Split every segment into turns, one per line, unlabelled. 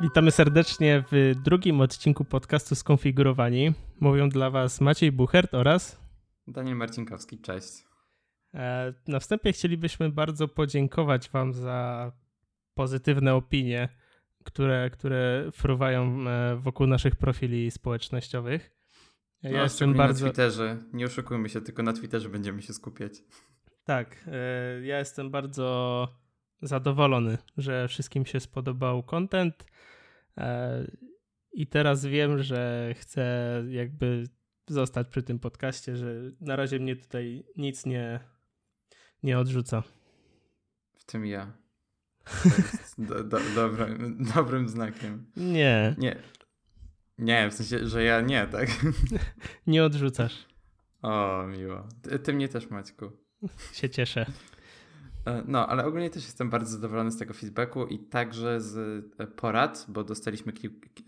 Witamy serdecznie w drugim odcinku podcastu Skonfigurowani. Mówią dla Was Maciej Buchert oraz
Daniel Marcinkowski. Cześć.
E, na wstępie chcielibyśmy bardzo podziękować Wam za pozytywne opinie, które, które fruwają e, wokół naszych profili społecznościowych.
Ja no, jestem bardzo. Na Twitterze. Nie oszukujmy się, tylko na Twitterze będziemy się skupiać.
Tak. E, ja jestem bardzo zadowolony, że wszystkim się spodobał content. I teraz wiem, że chcę jakby zostać przy tym podcaście, że na razie mnie tutaj nic nie, nie odrzuca.
W tym ja. Do, do, dobrym, dobrym znakiem.
Nie.
Nie. Nie, w sensie, że ja nie, tak?
nie odrzucasz.
O, miło. Ty, ty mnie też, Maćku.
się cieszę.
E, no, ale ogólnie też jestem bardzo zadowolony z tego feedbacku i także z e, porad, bo dostaliśmy,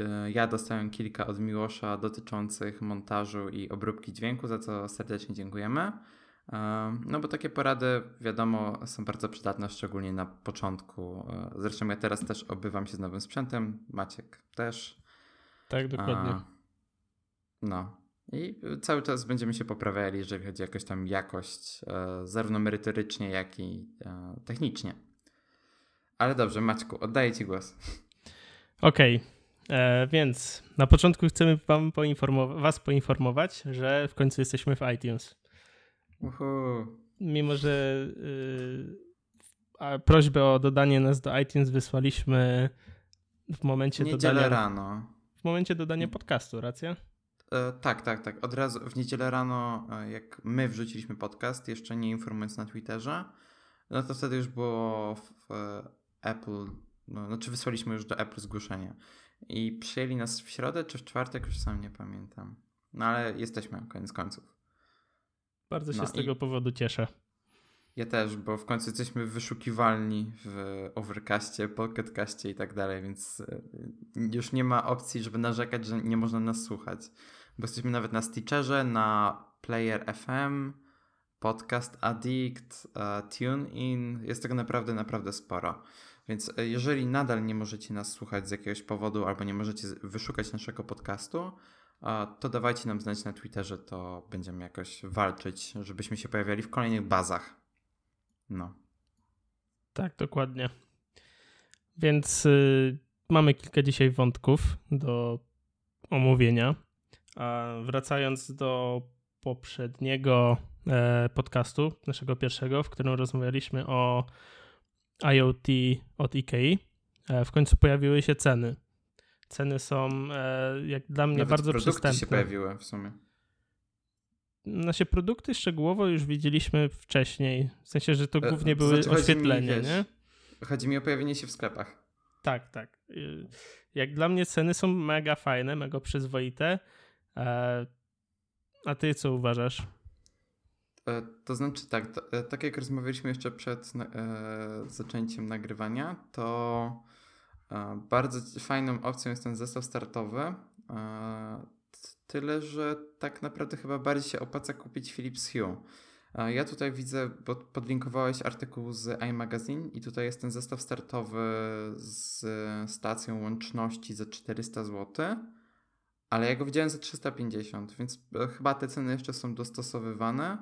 e, ja dostałem kilka od Miłosza dotyczących montażu i obróbki dźwięku, za co serdecznie dziękujemy. No bo takie porady, wiadomo, są bardzo przydatne, szczególnie na początku. Zresztą ja teraz też obywam się z nowym sprzętem, Maciek też.
Tak, dokładnie.
No, i cały czas będziemy się poprawiali, jeżeli chodzi o jakąś tam jakość, e, zarówno merytorycznie, jak i e, technicznie. Ale dobrze, Maćku, oddaję Ci głos.
Okej, okay. E, więc na początku chcemy wam poinformować, Was poinformować, że w końcu jesteśmy w iTunes.
Uhu.
Mimo, że yy, prośbę o dodanie nas do iTunes wysłaliśmy w momencie
Niedzielę
dodania.
rano.
W momencie dodania podcastu, racja?
E, tak, tak, tak. Od razu w niedzielę rano, e, jak my wrzuciliśmy podcast, jeszcze nie informując na Twitterze, no to wtedy już było w Apple, no, znaczy wysłaliśmy już do Apple zgłoszenie. I przyjęli nas w środę czy w czwartek, już sam nie pamiętam. No ale jesteśmy, koniec końców.
Bardzo się no, z tego powodu cieszę.
Ja też, bo w końcu jesteśmy wyszukiwalni w Overcastie, Pocketcastie i tak dalej, więc e, już nie ma opcji, żeby narzekać, że nie można nas słuchać. Bo jesteśmy nawet na Stitcherze, na Player FM, Podcast Addict, uh, TuneIn. Jest tego naprawdę, naprawdę sporo. Więc e, jeżeli nadal nie możecie nas słuchać z jakiegoś powodu albo nie możecie wyszukać naszego podcastu, to dawajcie nam znać na Twitterze, to będziemy jakoś walczyć, żebyśmy się pojawiali w kolejnych bazach. No.
Tak, dokładnie. Więc y, mamy kilka dzisiaj wątków do omówienia. Wracając do poprzedniego e, podcastu, naszego pierwszego, w którym rozmawialiśmy o IoT od IKEA, e, w końcu pojawiły się ceny. Ceny są e, jak dla mnie
Nawet
bardzo
produkty
przystępne.
się pojawiły w sumie.
Nasze produkty szczegółowo już widzieliśmy wcześniej. W sensie, że to głównie były znaczy, oświetlenie, mi, wiesz, nie?
Chodzi mi o pojawienie się w sklepach.
Tak, tak. Y, jak dla mnie ceny są mega fajne, mega przyzwoite. E, a ty co uważasz?
E, to znaczy tak, to, e, tak jak rozmawialiśmy jeszcze przed zaczęciem nagrywania, to bardzo fajną opcją jest ten zestaw startowy. Tyle, że tak naprawdę chyba bardziej się opłaca kupić Philips Hue. Ja tutaj widzę, bo podlinkowałeś artykuł z iMagazine i tutaj jest ten zestaw startowy z stacją łączności za 400 zł ale ja go widziałem za 350, więc e, chyba te ceny jeszcze są dostosowywane.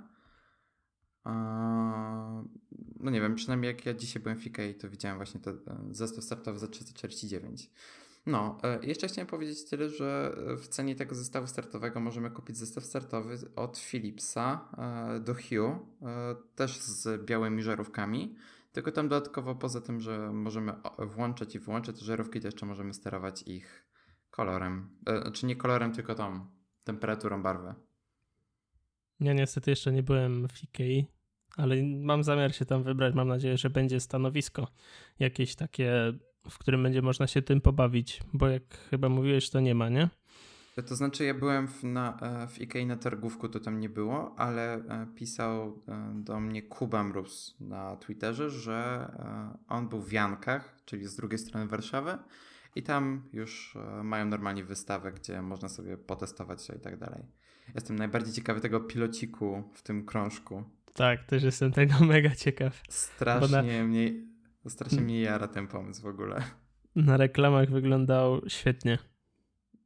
No nie wiem, przynajmniej jak ja dzisiaj byłem w IKEA, to widziałem właśnie ten zestaw startowy za 349. No, e, jeszcze chciałem powiedzieć tyle, że w cenie tego zestawu startowego możemy kupić zestaw startowy od Philipsa e, do Hue, też z białymi żarówkami. Tylko tam dodatkowo poza tym, że możemy włączać i wyłączać żarówki, to jeszcze możemy sterować ich Kolorem. E, znaczy nie kolorem, tylko tą temperaturą barwy.
Ja niestety jeszcze nie byłem w Ikei, ale mam zamiar się tam wybrać. Mam nadzieję, że będzie stanowisko jakieś takie, w którym będzie można się tym pobawić, bo jak chyba mówiłeś, to nie ma, nie?
To znaczy, ja byłem w, na, e, w Ikei na targówku, to tam nie było, ale e, pisał do mnie Kuba Mróz na Twitterze, że on był w Jankach, czyli z drugiej strony Warszawy i tam już e, mają normalnie wystawę, gdzie można sobie potestować się i tak dalej. Jestem najbardziej ciekawy tego pilociku w tym krążku.
Tak, też jestem tego mega ciekaw.
Strasznie, na... mnie, strasznie mnie jara ten pomysł w ogóle.
na reklamach wyglądał świetnie.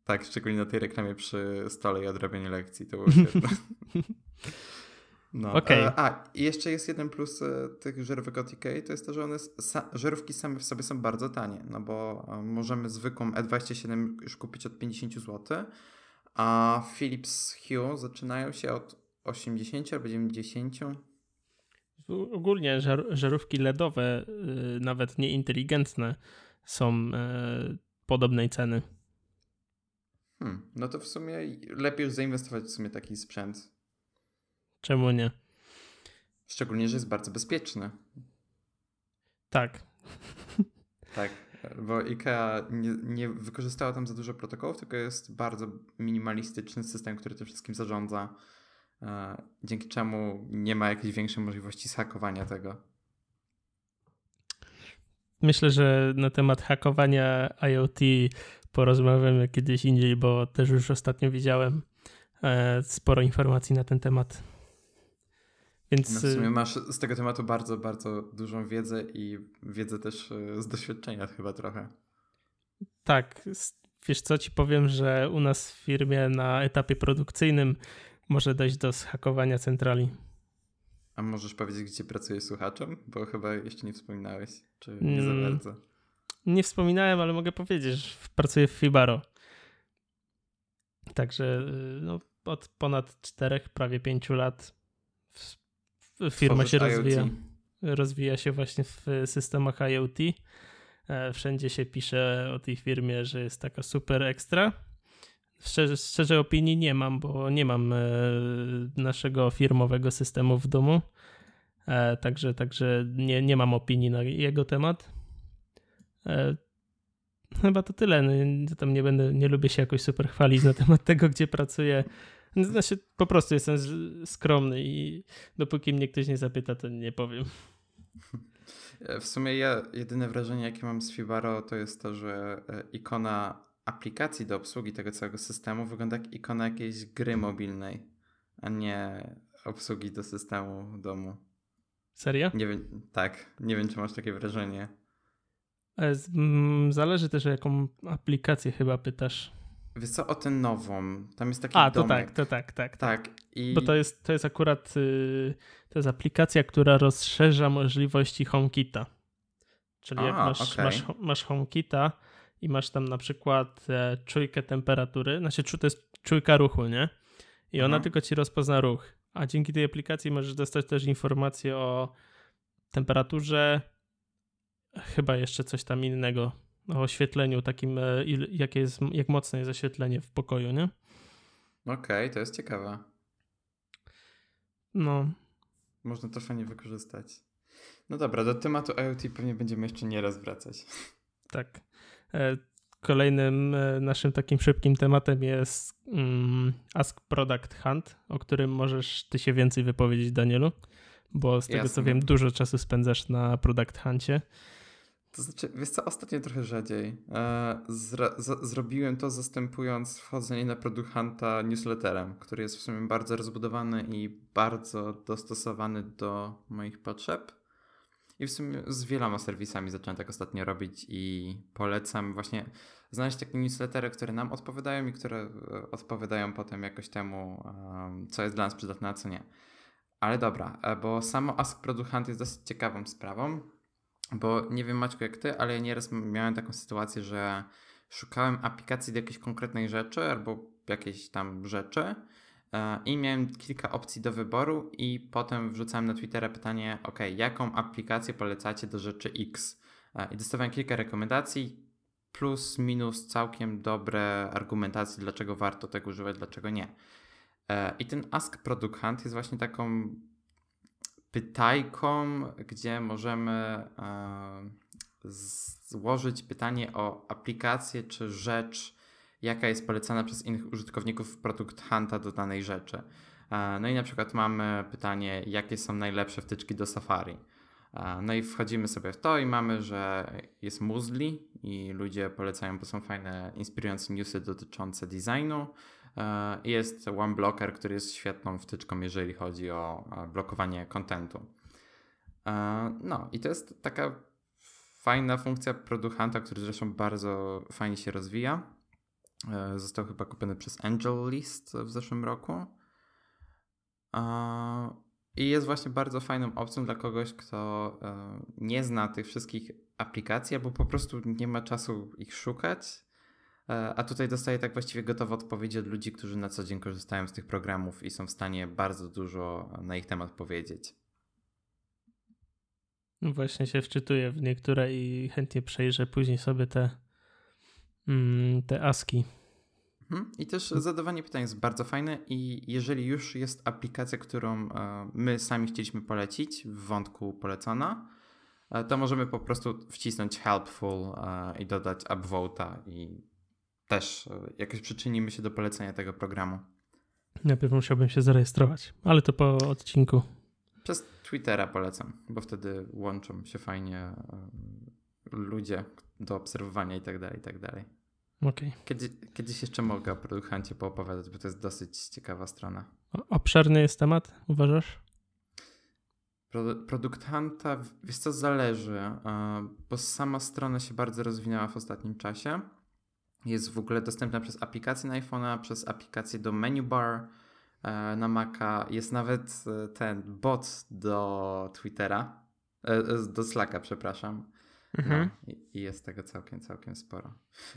Tak, szczególnie na tej reklamie przy stole i odrabianiu lekcji. To było świetne. No, okay. E, a, i jeszcze jest jeden plus e, tych żarówek od Ikei, to jest to, że one, żarówki same w sobie są bardzo tanie, no bo e, możemy zwykłą E27 już kupić od 50 zł, a Philips Hue zaczynają się od 80 albo 90.
Ogólnie żar żarówki LEDowe, nawet nieinteligentne, są podobnej ceny.
Hmm, no to w sumie lepiej już zainwestować w sumie taki sprzęt.
Czemu nie?
Szczególnie, że jest bardzo bezpieczny.
Tak.
Tak, bo IKEA nie, nie wykorzystała tam za dużo protokołów, tylko jest bardzo minimalistyczny system, który tym wszystkim zarządza, e, dzięki czemu nie ma jakiejś większej możliwości zhakowania tego.
Myślę, że na temat hakowania IoT porozmawiamy kiedyś indziej, bo też już ostatnio widziałem e, sporo informacji na ten temat.
Więc... No w sumie y, masz z tego tematu bardzo, bardzo dużą wiedzę i wiedzę też y, z doświadczenia chyba trochę.
Tak. Wiesz co, ci powiem, że u nas w firmie na etapie produkcyjnym może dojść do zhakowania centrali.
A możesz powiedzieć, gdzie pracujesz słuchaczem? Bo chyba jeszcze nie wspominałeś, czy nie za mm, bardzo.
Nie wspominałem, ale mogę powiedzieć, że pracuję w Fibaro. Także y, no, od ponad czterech, prawie pięciu lat firma się rozwija. Rozwija się właśnie w systemach IoT. E, wszędzie się pisze o tej firmie, że jest taka super ekstra. Szczerze, szczerze opinii nie mam, bo nie mam e, naszego firmowego systemu w domu. E, także także nie, nie mam opinii na jego temat. Chyba to tyle. No, tam nie będę, nie lubię się jakoś super chwalić na temat tego, gdzie pracuję. Znaczy, po prostu jestem skromny i dopóki mnie ktoś nie zapyta, to nie powiem.
W sumie ja jedyne wrażenie, jakie mam z Fibaro, to jest to, że e, ikona aplikacji do obsługi tego całego systemu wygląda jak ikona jakiejś gry mobilnej, a nie obsługi do systemu w domu.
Serio?
Nie wiem, tak. Nie wiem, czy masz takie wrażenie.
E, zależy też o jaką aplikację chyba pytasz.
Wiesz co, o tę nową. Tam jest taki
A,
to
tak, to tak, tak.
Tak.
I... Bo to jest, to jest akurat y, to jest aplikacja, która rozszerza możliwości HomeKita. Czyli A, jak masz, okay. masz, masz HomeKita i masz tam na przykład e, czujkę temperatury, znaczy to jest czujka ruchu, nie? I ona mhm. tylko ci rozpozna ruch. A dzięki tej aplikacji możesz dostać też informacje o temperaturze, chyba jeszcze coś tam innego o oświetleniu takim, e, jakie jest, jak mocne jest oświetlenie w pokoju, nie?
Okej, okay, to jest ciekawe.
No.
Można to fajnie wykorzystać. No dobra, do tematu IoT pewnie będziemy jeszcze nieraz wracać.
Tak. E, kolejnym e, naszym takim szybkim tematem jest um, Ask Product Hunt, o którym możesz ty się więcej wypowiedzieć, Danielu, bo z tego Jasne. co wiem, dużo czasu spędzasz na Product Huncie.
To znaczy, wiesz co, ostatnio trochę rzadziej. E, zrobiłem to zastępując wchodzenie na Product newsletterem, który jest w sumie bardzo rozbudowany i bardzo dostosowany do moich potrzeb. I w sumie z wieloma serwisami zacząłem tak ostatnio robić i polecam właśnie znaleźć takie newslettery, które nam odpowiadają i które e, odpowiadają potem jakoś temu, co jest dla nas przydatne, a co nie. Ale dobra, e, bo samo Ask Product Hunt jest dosyć ciekawą sprawą bo nie wiem Maćku jak ty, ale ja nieraz miałem taką sytuację, że szukałem aplikacji do jakiejś konkretnej rzeczy albo jakiejś tam rzeczy e, i miałem kilka opcji do wyboru i potem wrzucałem na Twittera pytanie, ok, jaką aplikację polecacie do rzeczy X? E, I dostawałem kilka rekomendacji, plus, minus całkiem dobre argumentacje, dlaczego warto tego używać, dlaczego nie. E, I ten Ask Product Hunt jest właśnie taką pytajką, gdzie możemy e, złożyć pytanie o aplikację czy rzecz, jaka jest polecana przez innych użytkowników Product Hunta do danej rzeczy. E, no i na przykład mamy pytanie, jakie są najlepsze wtyczki do Safari. E, no i wchodzimy sobie w to i mamy, że jest Muesli i ludzie polecają, bo są fajne, inspirujące newsy dotyczące designu. E, jest OneBlocker, który jest świetną wtyczką, jeżeli chodzi o blokowanie kontentu. E, no i to jest taka fajna funkcja Produchanta, który zresztą bardzo fajnie się rozwija. E, został chyba kupiony przez Angel List w zeszłym roku. I jest właśnie bardzo fajną opcją dla kogoś, kto e, nie zna tych wszystkich aplikacji, albo po prostu nie ma czasu ich szukać. E, a tutaj dostaje tak właściwie gotowe odpowiedzi od ludzi, którzy na co dzień korzystają z tych programów i są w stanie bardzo dużo na ich temat powiedzieć.
No właśnie się wczytuję w niektóre i chętnie przejrzę później sobie te, mm, te aski.
Mhm. I też zadawanie pytań jest bardzo fajne i jeżeli już jest aplikacja, którą e, my sami chcieliśmy polecić w wątku polecona, e, to możemy po prostu wcisnąć helpful i dodać upvote'a i też jakoś przyczynimy się do polecenia tego programu.
Najpierw musiałbym się zarejestrować, ale to po odcinku.
Przez Twittera polecam, bo wtedy łączą się fajnie e, ludzie do obserwowania i tak dalej, i tak dalej.
Okay.
Kiedy, kiedyś jeszcze mogę o Produktancie poopowiadać, bo to jest dosyć ciekawa strona.
obszerny jest temat, uważasz?
Pro, Produkt Hunta, wiesz co, zależy, e, bo sama strona się bardzo rozwinęła w ostatnim czasie. Jest w ogóle dostępna przez aplikację na iPhone'a, przez aplikację do menu bar, E, na Maca. Jest nawet e, ten bot do Twittera, e, do Slacka, przepraszam. Mhm. No, I jest tego całkiem, całkiem sporo.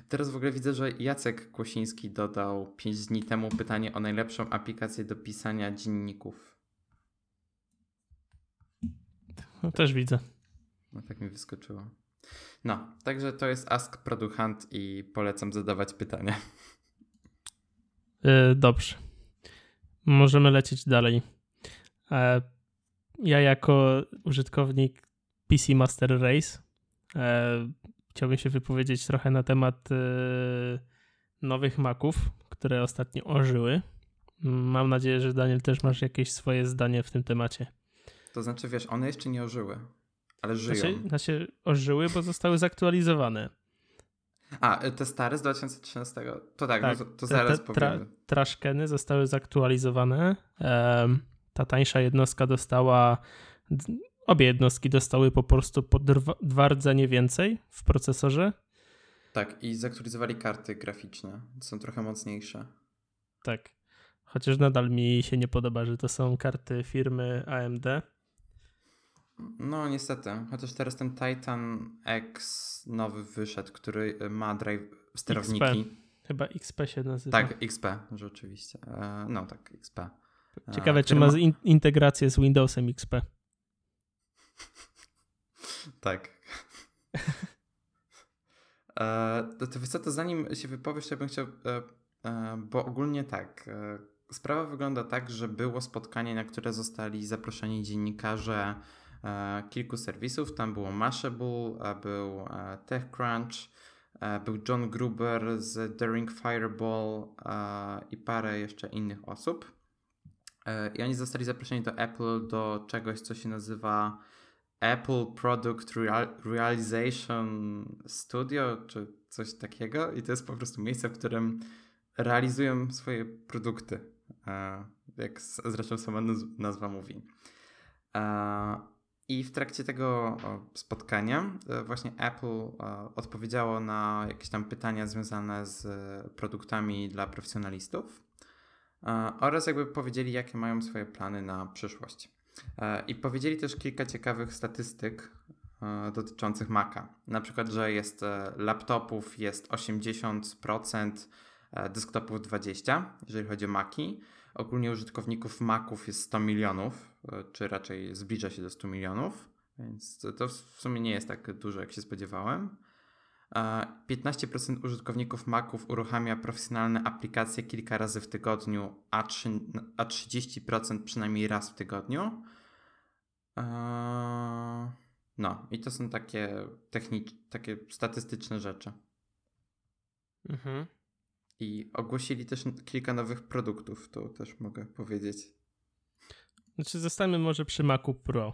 Teraz w ogóle widzę, że Jacek Kłosiński dodał 5 dni temu pytanie o najlepszą aplikację do pisania dzienników.
No, też widzę.
No tak mi wyskoczyło. No, także to jest Ask Product Hunt i polecam zadawać pytania.
Yy, dobrze. Możemy lecieć dalej. E, ja jako użytkownik PC Master Race e, chciałbym się wypowiedzieć trochę na temat e, nowych Maców, które ostatnio ożyły. Mam nadzieję, że Daniel też masz jakieś swoje zdanie w tym temacie.
To znaczy, wiesz, one jeszcze nie ożyły, ale żyją.
Znaczy, znaczy ożyły, bo zostały zaktualizowane.
A, y, te stare z 2013. To tak, tak no to, to zaraz te, te tra,
Trashkeny zostały zaktualizowane. Um, ta tańsza jednostka dostała. Obie jednostki dostały po prostu po dwa rdzenie więcej w procesorze.
Tak, i zaktualizowali karty graficzne. Są trochę mocniejsze.
Tak. Chociaż nadal mi się nie podoba, że to są karty firmy AMD.
No, niestety. Chociaż teraz ten Titan X nowy wyszedł, który ma drive sterowniki.
XP. Chyba XP się nazywa.
Tak, XP, rzeczywiście. E, no tak, XP. E,
Ciekawe, czy ma, ma... integrację z Windowsem XP.
tak. e, to, to, zanim się wypowiesz, ja bym chciał, bo ogólnie tak, sprawa wygląda tak, że było spotkanie, na które zostali zaproszeni dziennikarze kilku serwisów. Tam było Mashable, był e, TechCrunch, e, był John Gruber z Daring Fireball i parę jeszcze innych osób. I oni zostali zaproszeni do Apple do czegoś, co się nazywa Apple Product Realization Studio, czy coś takiego. I to jest po prostu miejsce, w którym realizują swoje produkty, jak zresztą sama nazwa mówi. I w trakcie tego spotkania e, właśnie Apple e, odpowiedziało na jakieś tam pytania związane z produktami dla profesjonalistów e, oraz jakby powiedzieli, jakie mają swoje plany na przyszłość. I powiedzieli też kilka ciekawych statystyk dotyczących Maca. Na przykład, że jest laptopów jest 80%, desktopów 20%, jeżeli chodzi o Maci. Ogólnie użytkowników Maców jest 100 milionów, E, czy raczej zbliża się do 100 milionów, więc to w sumie nie jest tak dużo, jak się spodziewałem. 15% użytkowników Maców uruchamia profesjonalne aplikacje kilka razy w tygodniu, a, 3, a 30% przynajmniej raz w tygodniu. E, no, i to są takie techniczne, takie statystyczne rzeczy. Mhm. I ogłosili też kilka nowych produktów, to też mogę powiedzieć.
Znaczy zostańmy może przy Macu Pro.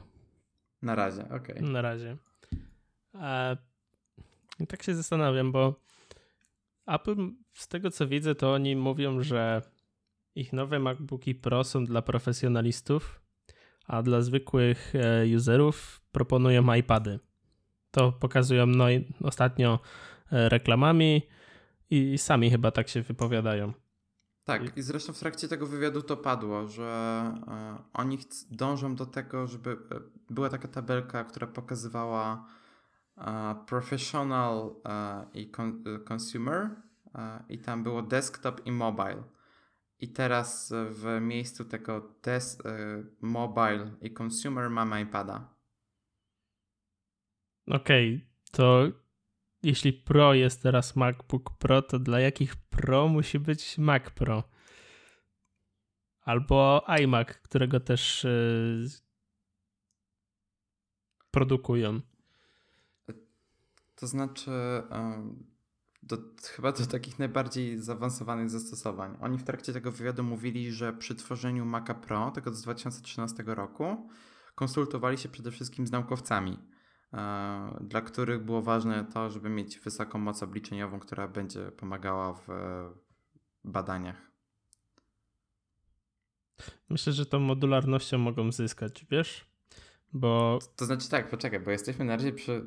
Na razie, okej. Okay.
Na razie. E, tak się zastanawiam, bo Apple, z tego co widzę, to oni mówią, że ich nowe MacBooki Pro są dla profesjonalistów, a dla zwykłych e, userów proponują iPady. To pokazują no ostatnio e, reklamami i sami chyba tak się wypowiadają.
Tak, i zresztą w trakcie tego wywiadu to padło, że e, oni dążą do tego, żeby e, była taka tabelka, która pokazywała e, professional i con consumer i tam było desktop i mobile. I teraz w miejscu tego des mobile i consumer mamy iPada.
Okej, okay, to jeśli Pro jest teraz MacBook Pro, to dla jakich Pro musi być Mac Pro? Albo iMac, którego też yy, produkują.
To znaczy, do, chyba do takich najbardziej zaawansowanych zastosowań. Oni w trakcie tego wywiadu mówili, że przy tworzeniu Maca Pro, tego z 2013 roku, konsultowali się przede wszystkim z naukowcami dla których było ważne to, żeby mieć wysoką moc obliczeniową, która będzie pomagała w badaniach.
Myślę, że tą modularnością mogą zyskać, wiesz? Bo.
To znaczy tak, poczekaj, bo jesteśmy na razie przy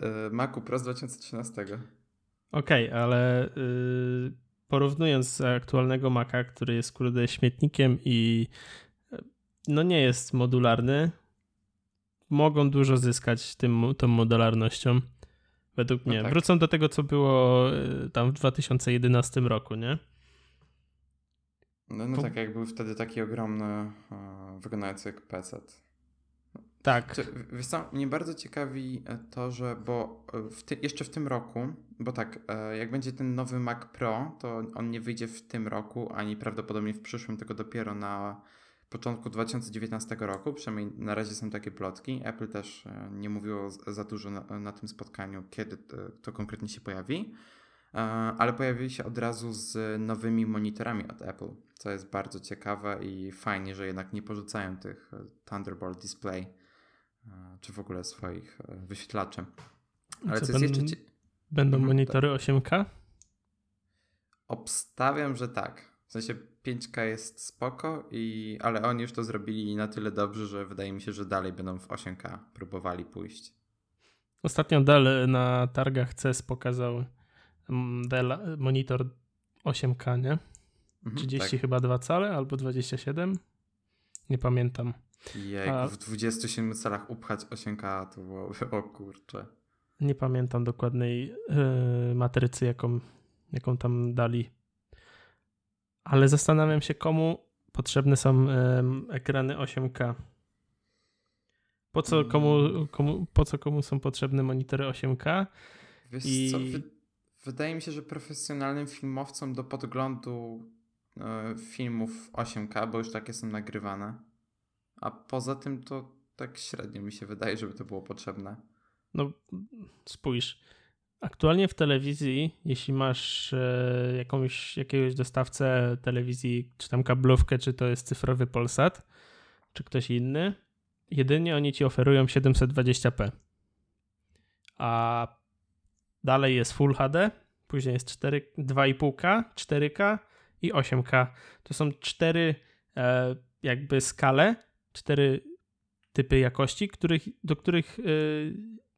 e, Macu Pro z 2013.
Okej, okay, ale yy, porównując aktualnego Maca, który jest kurde śmietnikiem i no nie jest modularny, mogą dużo zyskać tym, tą modularnością. Według no mnie. No tak. Wrócą do tego, co było e, tam w 2011 roku, nie?
No, no tak, jak był wtedy taki ogromny, e, wyglądający jak PC.
Tak.
Wiesz co, mnie bardzo ciekawi e, to, że bo w ty, jeszcze w tym roku, bo tak, jak będzie ten nowy Mac Pro, to on nie wyjdzie w tym roku, ani prawdopodobnie w przyszłym, tylko dopiero na początku 2019 roku, przynajmniej na razie są takie plotki. Apple też e, nie mówiło za dużo na, na tym spotkaniu, kiedy to konkretnie się pojawi, e, ale pojawiły się od razu z nowymi monitorami od Apple, co jest bardzo ciekawe i fajnie, że jednak nie porzucają tych e, Thunderbolt Display czy w ogóle swoich wyświetlaczy.
Ale co, co będą, jeszcze... Będą mhm, monitory 8K?
Obstawiam, że tak. W sensie 5K jest spoko, i, ale oni już to zrobili na tyle dobrze, że wydaje mi się, że dalej będą w 8K próbowali pójść.
Ostatnio Dell na targach CES pokazał mm, Dell monitor 8K, nie? Mhm, 30 tak. chyba 2 cale albo 27? Nie pamiętam.
Jak A... w 27 calach upchać 8K to było, o kurczę.
Nie pamiętam dokładnej yy, matrycy, jaką, jaką tam dali ale zastanawiam się, komu potrzebne są ekrany 8K. Po co komu, komu, po co komu są potrzebne monitory 8K?
Wiesz I... co, wydaje mi się, że profesjonalnym filmowcom do podglądu e, filmów 8K, bo już takie są nagrywane. A poza tym to tak średnio mi się wydaje, żeby to było potrzebne.
No spójrz, Aktualnie w telewizji, jeśli masz e, jakąś, jakiegoś dostawcę telewizji, czy tam kablówkę, czy to jest cyfrowy Polsat, czy ktoś inny, jedynie oni ci oferują 720p. A dalej jest Full HD, później jest 4, 2,5K, 4K i 8K. To są cztery e, jakby skale, cztery typy jakości, których, do których e,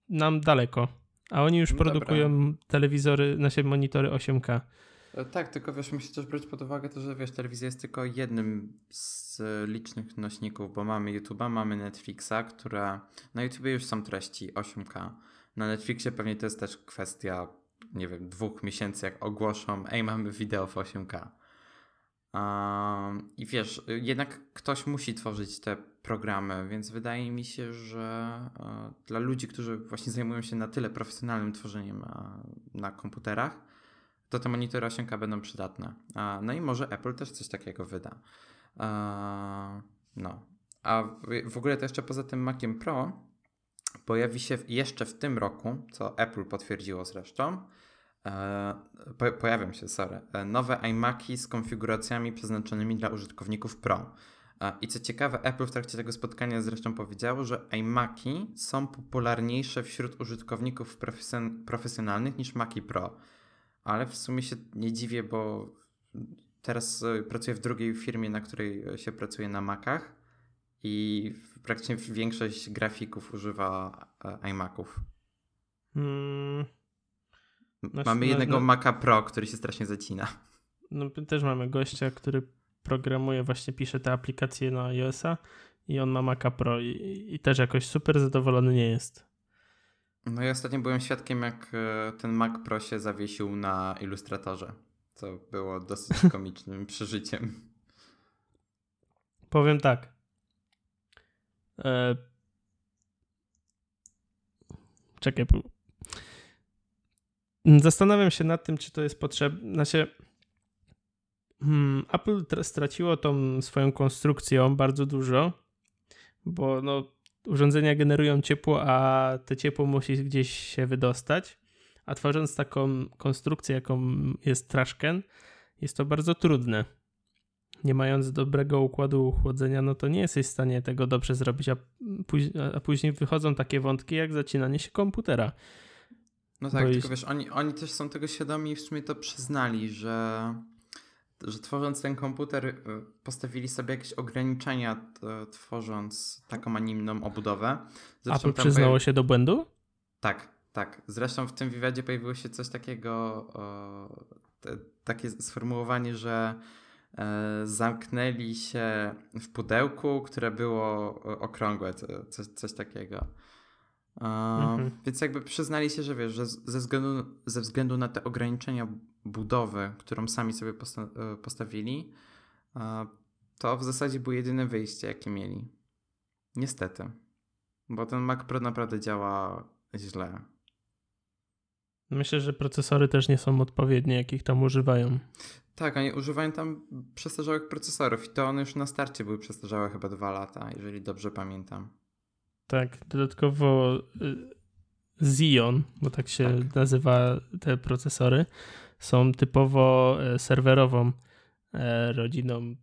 nam daleko. A oni już no produkują dobra. telewizory, nasze monitory 8K.
E, tak, tylko wiesz, musisz też brać pod uwagę to, że wiesz, telewizja jest tylko jednym z licznych nośników, bo mamy YouTube'a, mamy Netflixa, które na YouTubie już są treści 8K. Na Netflixie pewnie to jest też kwestia, nie wiem, dwóch miesięcy, jak ogłoszą, ej, mamy wideo w 8K. Um, I wiesz, jednak ktoś musi tworzyć te programy, więc wydaje mi się, że e, dla ludzi, którzy właśnie zajmują się na tyle profesjonalnym tworzeniem e, na komputerach, to te monitory 8K będą przydatne. No i może Apple też coś takiego wyda. E, no. A w ogóle to jeszcze poza tym Maciem Pro pojawi się jeszcze w tym roku, co Apple potwierdziło zresztą, pojawią się, sorry, nowe iMaki z konfiguracjami przeznaczonymi dla użytkowników Pro. I co ciekawe, Apple w trakcie tego spotkania zresztą powiedziało, że iMaki są popularniejsze wśród użytkowników profesjonalnych niż Maci Pro. Ale w sumie się nie dziwię, bo teraz e, pracuję w drugiej firmie, na której się pracuje na Macach i praktycznie większość grafików używa e, iMaców.
Mm, No,
Mamy
no,
jednego
no.
Maca Pro, który się strasznie zacina.
no też mamy gościa, który programuje, właśnie pisze te aplikacje na iOS-a i on ma Maca Pro i, i też jakoś super zadowolony nie jest.
No ja ostatnio byłem świadkiem, jak e, ten Mac Pro się zawiesił na ilustratorze, co było dosyć komicznym przeżyciem.
Powiem tak. E... Czekaj. Zastanawiam się nad tym, czy to jest potrzebne. Znaczy, Apple tra- straciło tą swoją konstrukcją bardzo dużo, bo no, urządzenia generują ciepło, a to ciepło musi gdzieś się wydostać. A tworząc taką konstrukcję, jaką jest Trashcan, jest to bardzo trudne nie mając dobrego układu chłodzenia, no to nie jesteś w stanie tego dobrze zrobić, a, póź- a później wychodzą takie wątki jak zacinanie się komputera.
No tak,
Bo
tylko
jeśli-
wiesz, oni, oni też są tego świadomi i w sumie to przyznali, że, że tworząc ten komputer y, postawili sobie jakieś ograniczenia, tworząc taką, a nie inną obudowę.
Apple
tam
przyznało
pojawi-
się do błędu?
Tak, tak. Zresztą w tym wywiadzie pojawiło się coś takiego, o, te, takie sformułowanie, że e, zamknęli się w pudełku, które było okrągłe, co, coś, coś takiego.
Mhm.
Więc jakby przyznali się, że wiesz, że ze względu, ze względu na te ograniczenia budowy, którą sami sobie posta- e, postawili, to w zasadzie było jedyne wyjście, jakie mieli. Niestety. Bo ten Mac Pro naprawdę działa źle.
Myślę, że procesory też nie są odpowiednie, jakich tam używają.
Tak, oni używają tam przestarzałych procesorów i to one już na starcie były przestarzałe chyba dwa lata, jeżeli dobrze pamiętam.
Tak, dodatkowo y, Xeon, bo tak się
Tak.
nazywa te procesory, są typowo e, serwerową e, rodziną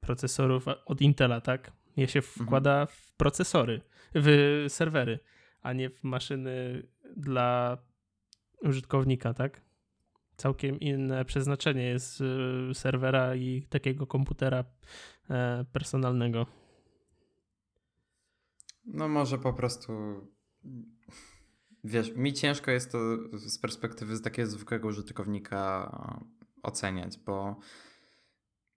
procesorów od Intela, tak? Je się wkłada w procesory, w serwery, a nie w maszyny dla użytkownika, tak? Całkiem inne przeznaczenie jest y, serwera i takiego komputera e, personalnego.
No może po prostu. Wiesz, mi ciężko jest to z perspektywy takiego zwykłego użytkownika e, oceniać, bo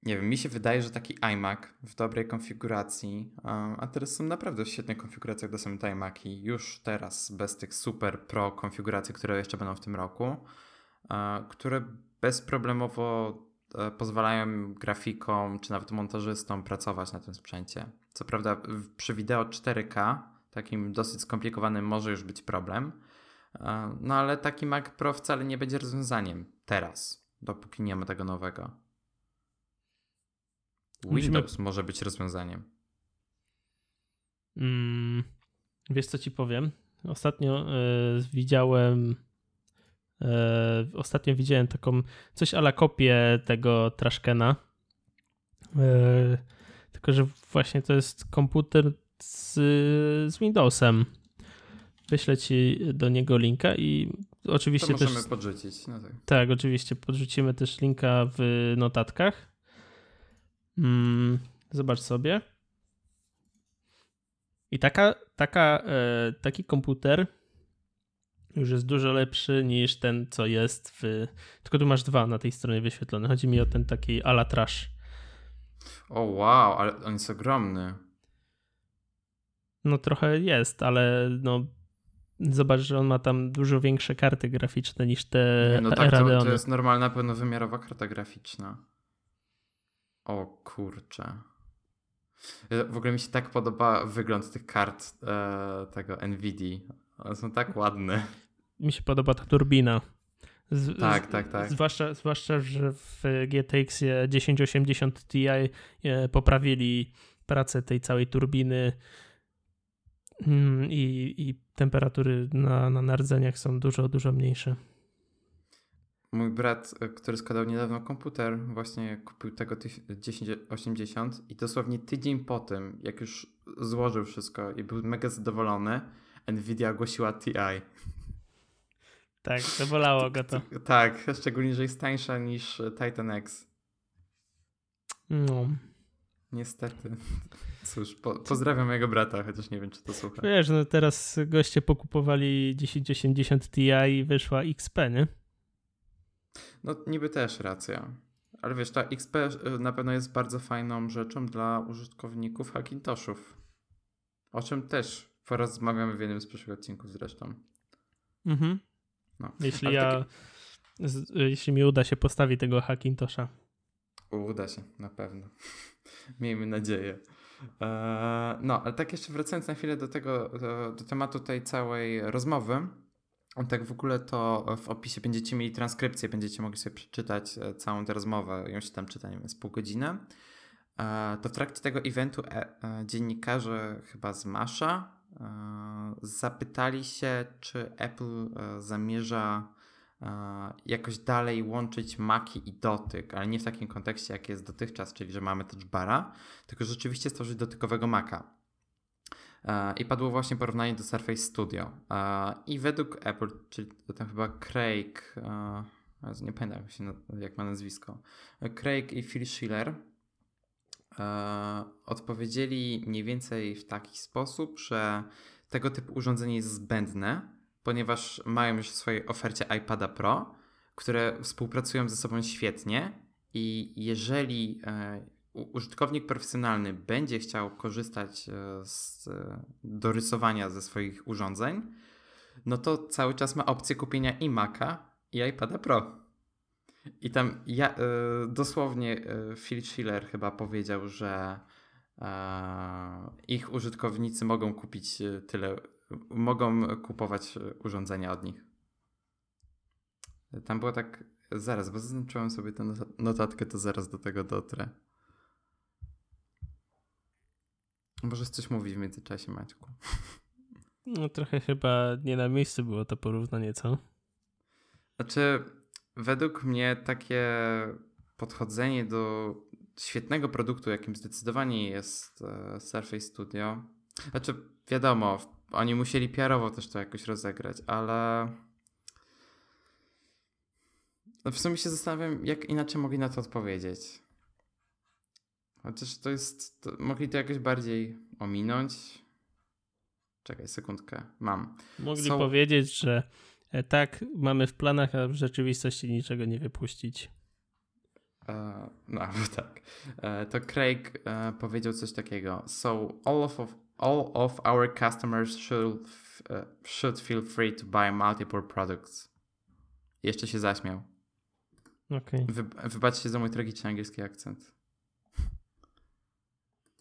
nie wiem, mi się wydaje, że taki iMac w dobrej konfiguracji, e, a teraz są naprawdę w świetnych konfiguracjach do samych iMaki, już teraz bez tych super pro konfiguracji, które jeszcze będą w tym roku, e, które bezproblemowo pozwalają grafikom czy nawet montażystom pracować na tym sprzęcie. Co prawda przy wideo 4K, takim dosyć skomplikowanym, może już być problem, e, no ale taki Mac Pro wcale nie będzie rozwiązaniem teraz, dopóki nie ma tego nowego. Windows może być rozwiązaniem.
Mm, wiesz co ci powiem? Ostatnio e, widziałem e, ostatnio widziałem taką coś ala kopię tego Trashkena. Tylko, że właśnie to jest komputer z, z Windowsem. Wyślę ci do niego linka i
To
oczywiście też
możemy podrzucić. No tak.
tak, oczywiście. Podrzucimy też linka w notatkach. Mm, zobacz sobie. I taka, taka, e, taki komputer już jest dużo lepszy niż ten, co jest w. Tylko tu masz dwa na tej stronie wyświetlone. Chodzi mi o ten taki ala trash.
O wow, ale on jest ogromny.
No trochę jest, ale no. Zobacz, że on ma tam dużo większe karty graficzne niż te
Nie, no tak, to,
Radeony.
to jest normalna, pełnowymiarowa karta graficzna. O kurczę. Ja- W ogóle mi się tak podoba wygląd tych kart e, tego NVIDIA. One są tak ładne.
mi się podoba ta turbina. Z,
Tak, tak, tak.
Zwłaszcza, zwłaszcza, że w GTX 1080 Ti e, poprawili pracę tej całej turbiny mm, i, i temperatury na, na nardzeniach są dużo, dużo mniejsze.
Mój brat, e, który składał niedawno komputer, właśnie kupił tego tyś- 1080 i dosłownie tydzień po tym, jak już złożył wszystko i był mega zadowolony, Nvidia ogłosiła TI.
Tak, zabolało go to.
Tak, szczególnie, że jest tańsza niż e, Titan X.
No.
Niestety. Cóż, po, pozdrawiam mojego brata, chociaż nie wiem, czy to słucha.
Wiesz, no teraz goście pokupowali 1080 Ti i wyszła XP, nie?
No niby też racja. Ale wiesz, ta XP y, na pewno jest bardzo fajną rzeczą dla użytkowników Hackintoshów. O czym też porozmawiamy w jednym z przyszłych odcinków zresztą.
Mhm.
No.
Jeśli
Ale
ja,
takie-
z, jeśli mi uda się postawić tego Hackintosha.
Uda się, na pewno. Miejmy nadzieję. Eee, no, ale tak jeszcze wracając na chwilę do tego, do, do tematu tej całej rozmowy. Tak w ogóle to w opisie będziecie mieli transkrypcję, będziecie mogli sobie przeczytać e, całą tę rozmowę. Ją się tam czyta, nie wiem, z pół godziny. E, To w trakcie tego eventu e, e, dziennikarze chyba z Masza zapytali się, czy Apple e, zamierza e, jakoś dalej łączyć Maki i dotyk, ale nie w takim kontekście, jak jest dotychczas, czyli że mamy touch bara, tylko rzeczywiście stworzyć dotykowego Maca. E, I padło właśnie porównanie do Surface Studio. I według Apple, czyli tam chyba Craig, nie pamiętam jak, się, jak ma nazwisko, Craig i Phil Schiller odpowiedzieli mniej więcej w taki sposób, że tego typu urządzenie jest zbędne, ponieważ mają już w swojej ofercie iPada Pro, które współpracują ze sobą świetnie i jeżeli e, użytkownik profesjonalny będzie chciał korzystać e, z e, dorysowania ze swoich urządzeń, no to cały czas ma opcję kupienia i Maca i iPada Pro. I tam ja, e, dosłownie e, Phil Schiller chyba powiedział, że e, ich użytkownicy mogą kupić tyle, mogą kupować urządzenia od nich. Tam było tak, zaraz, bo zaznaczyłem sobie tę nota- notatkę, to zaraz do tego dotrę. Możesz coś mówić w międzyczasie, Maćku.
No trochę chyba nie na miejscu było to porównanie, co?
Znaczy, według mnie takie podchodzenie do świetnego produktu, jakim zdecydowanie jest e, Surface Studio. Znaczy, wiadomo, oni musieli PR-owo też to jakoś rozegrać, ale no w sumie się zastanawiam, jak inaczej mogli na to odpowiedzieć. Chociaż to jest, to, mogli to jakoś bardziej ominąć. Czekaj, sekundkę, mam.
Mogli
Są-
powiedzieć, że tak, mamy w planach, a w rzeczywistości niczego nie wypuścić.
E, no, tak. E, to Craig e, powiedział coś takiego. So all of, all of our customers should, e, should feel free to buy multiple products. Jeszcze się zaśmiał.
Okej.
Wy, wybaczcie za mój tragiczny angielski akcent.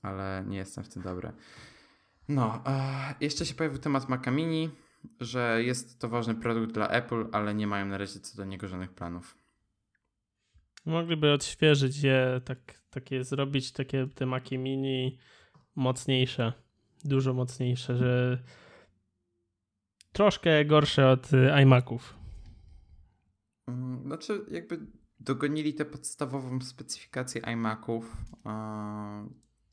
Ale nie jestem w tym dobry. No, e, jeszcze się pojawił temat Maca Mini, że jest to ważny produkt dla Apple, ale nie mają na razie co do niego żadnych planów.
Mogliby odświeżyć je, tak, takie zrobić takie te Maki Mini mocniejsze, dużo mocniejsze, że troszkę gorsze od y, iMaców.
Mm, Znaczy, jakby dogonili tę podstawową specyfikację iMaców,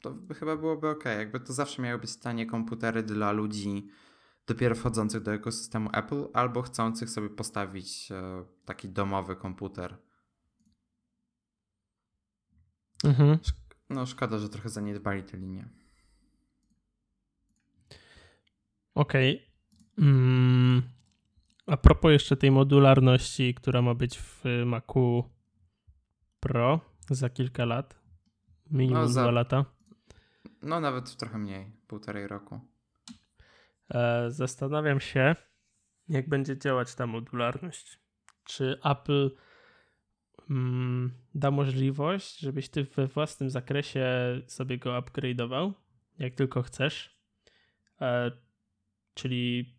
to chyba byłoby ok. Jakby to zawsze miały być tanie komputery dla ludzi dopiero wchodzących do ekosystemu Apple albo chcących sobie postawić e, taki domowy komputer.
Mhm.
No, szkoda, że trochę zaniedbali tę linię.
Okej. Mm, a propos jeszcze tej modularności, która ma być w Macu Pro za kilka lat, minimum
No, za-
dwa lata.
No, nawet trochę mniej, półtorej roku.
E, zastanawiam się, jak będzie działać ta modularność. Czy Apple mm, da możliwość, żebyś ty we własnym zakresie sobie go upgrade'ował, jak tylko chcesz. E, czyli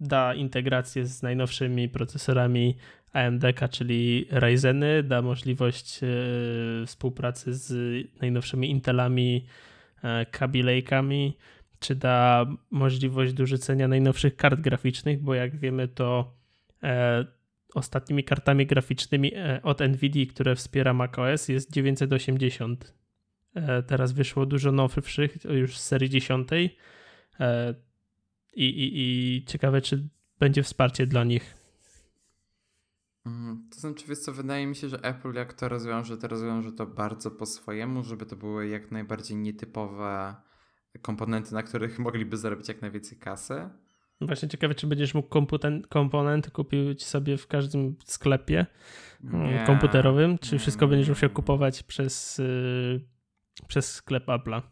da integrację z najnowszymi procesorami AMD, czyli Ryzeny, da możliwość e, współpracy z najnowszymi Intelami, Kaby Lake'ami, czy da możliwość dorzucenia najnowszych kart graficznych, bo jak wiemy, to e, ostatnimi kartami graficznymi e, od Nvidia, które wspiera macOS, jest 980. E, teraz wyszło dużo nowszych, już z serii 10. E, i, i, I ciekawe, czy będzie wsparcie dla nich.
Mm, To znaczy, wiesz co, wydaje mi się, że Apple jak to rozwiąże, to rozwiąże to bardzo po swojemu, żeby to były jak najbardziej nietypowe komponenty, na których mogliby zarobić jak najwięcej kasy.
Właśnie ciekawe, czy będziesz mógł komponenty kupić sobie w każdym sklepie mm, nie, komputerowym, czy nie, wszystko nie, będziesz musiał kupować przez, yy, przez sklep Apple'a?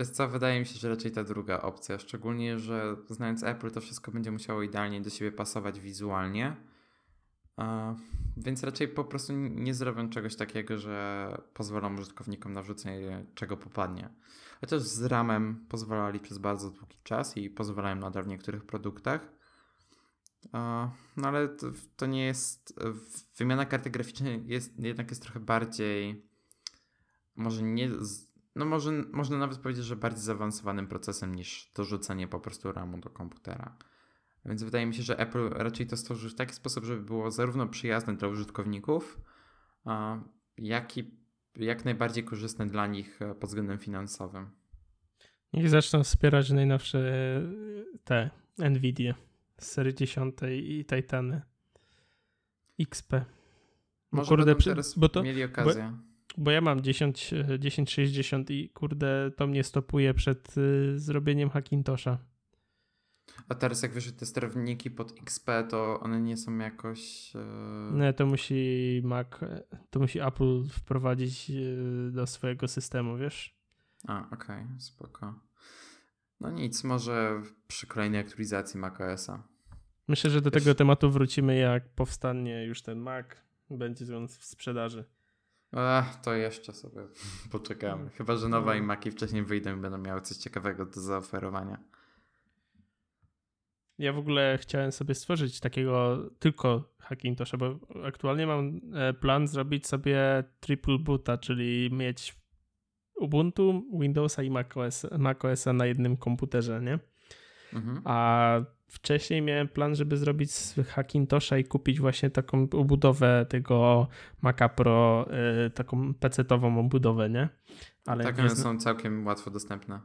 Wiesz co, wydaje mi się, że raczej ta druga opcja, szczególnie, że znając Apple to wszystko będzie musiało idealnie do siebie pasować wizualnie, więc raczej po prostu nie zrobią czegoś takiego, że pozwolą użytkownikom na wrzucenie czego popadnie. Chociaż z ramem pozwalali przez bardzo długi czas i pozwalają nadal w niektórych produktach. No ale to, to nie jest. Wymiana karty graficznej jest, jednak jest trochę bardziej. Może nie. No może można nawet powiedzieć, że bardziej zaawansowanym procesem niż dorzucenie po prostu ramu do komputera. Więc wydaje mi się, że Apple raczej to stworzy w taki sposób, żeby było zarówno przyjazne dla użytkowników, jak i jak najbardziej korzystne dla nich e, pod względem finansowym.
Niech zaczną wspierać najnowsze e, te Nvidia z serii 10 i Titany XP.
Może kurde, teraz bo to, mieli okazję.
Bo, bo, ja mam 10, 1060 i kurde, to mnie stopuje przed y, zrobieniem Hackintosha.
A teraz jak wyszły te sterowniki pod XP, to one nie są jakoś... Yy...
Nie, to musi Mac, to musi Apple wprowadzić yy, do swojego systemu, wiesz?
A, okej, okay, spoko. No nic, może przy kolejnej aktualizacji macOSa.
Myślę, że do wiesz... tego tematu wrócimy, jak powstanie już ten Mac, będzie on w sprzedaży.
Ach, to jeszcze sobie poczekamy. Chyba, że nowe no. iMaki wcześniej wyjdą i będą miały coś ciekawego do zaoferowania.
Ja w ogóle chciałem sobie stworzyć takiego tylko Hackintosha, bo aktualnie mam e, plan zrobić sobie triple boota, czyli mieć Ubuntu, Windowsa i macOS, macOSa na jednym komputerze, nie? Mhm. A wcześniej miałem plan, żeby zrobić Hackintosha i kupić właśnie taką obudowę tego Maca Pro, yy, taką PC-ową obudowę, nie?
Ale tak, one są całkiem łatwo dostępne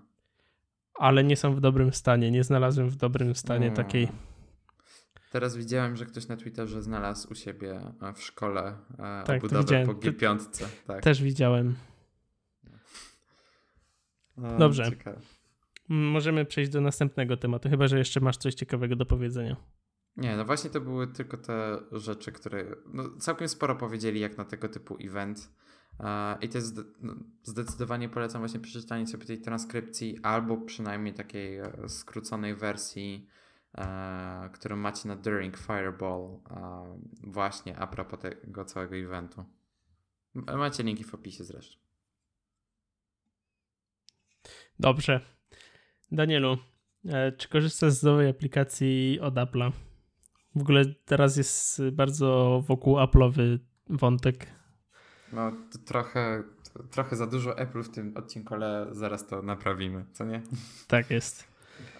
ale nie są w dobrym stanie. Nie znalazłem w dobrym stanie takiej.
Teraz widziałem, że ktoś na Twitterze znalazł u siebie e, w szkole e, tak, obudowę po G5. Tak.
Też widziałem. No, Dobrze. Ciekawe. Możemy przejść do następnego tematu, chyba że jeszcze masz coś ciekawego do powiedzenia.
Nie, no właśnie to były tylko te rzeczy, które no, całkiem sporo powiedzieli jak na tego typu event. I to jest no, zdecydowanie polecam właśnie przeczytanie sobie tej transkrypcji albo przynajmniej takiej e, skróconej wersji, e, którą macie na During Fireball, właśnie a propos tego całego eventu. Macie linki w opisie zresztą.
Dobrze. Danielu, e, czy korzystasz z nowej aplikacji od Apple'a? W ogóle teraz jest bardzo wokół Apple'owy wątek
no, trochę, trochę za dużo Apple w tym odcinku, ale zaraz to naprawimy, co nie?
Tak jest.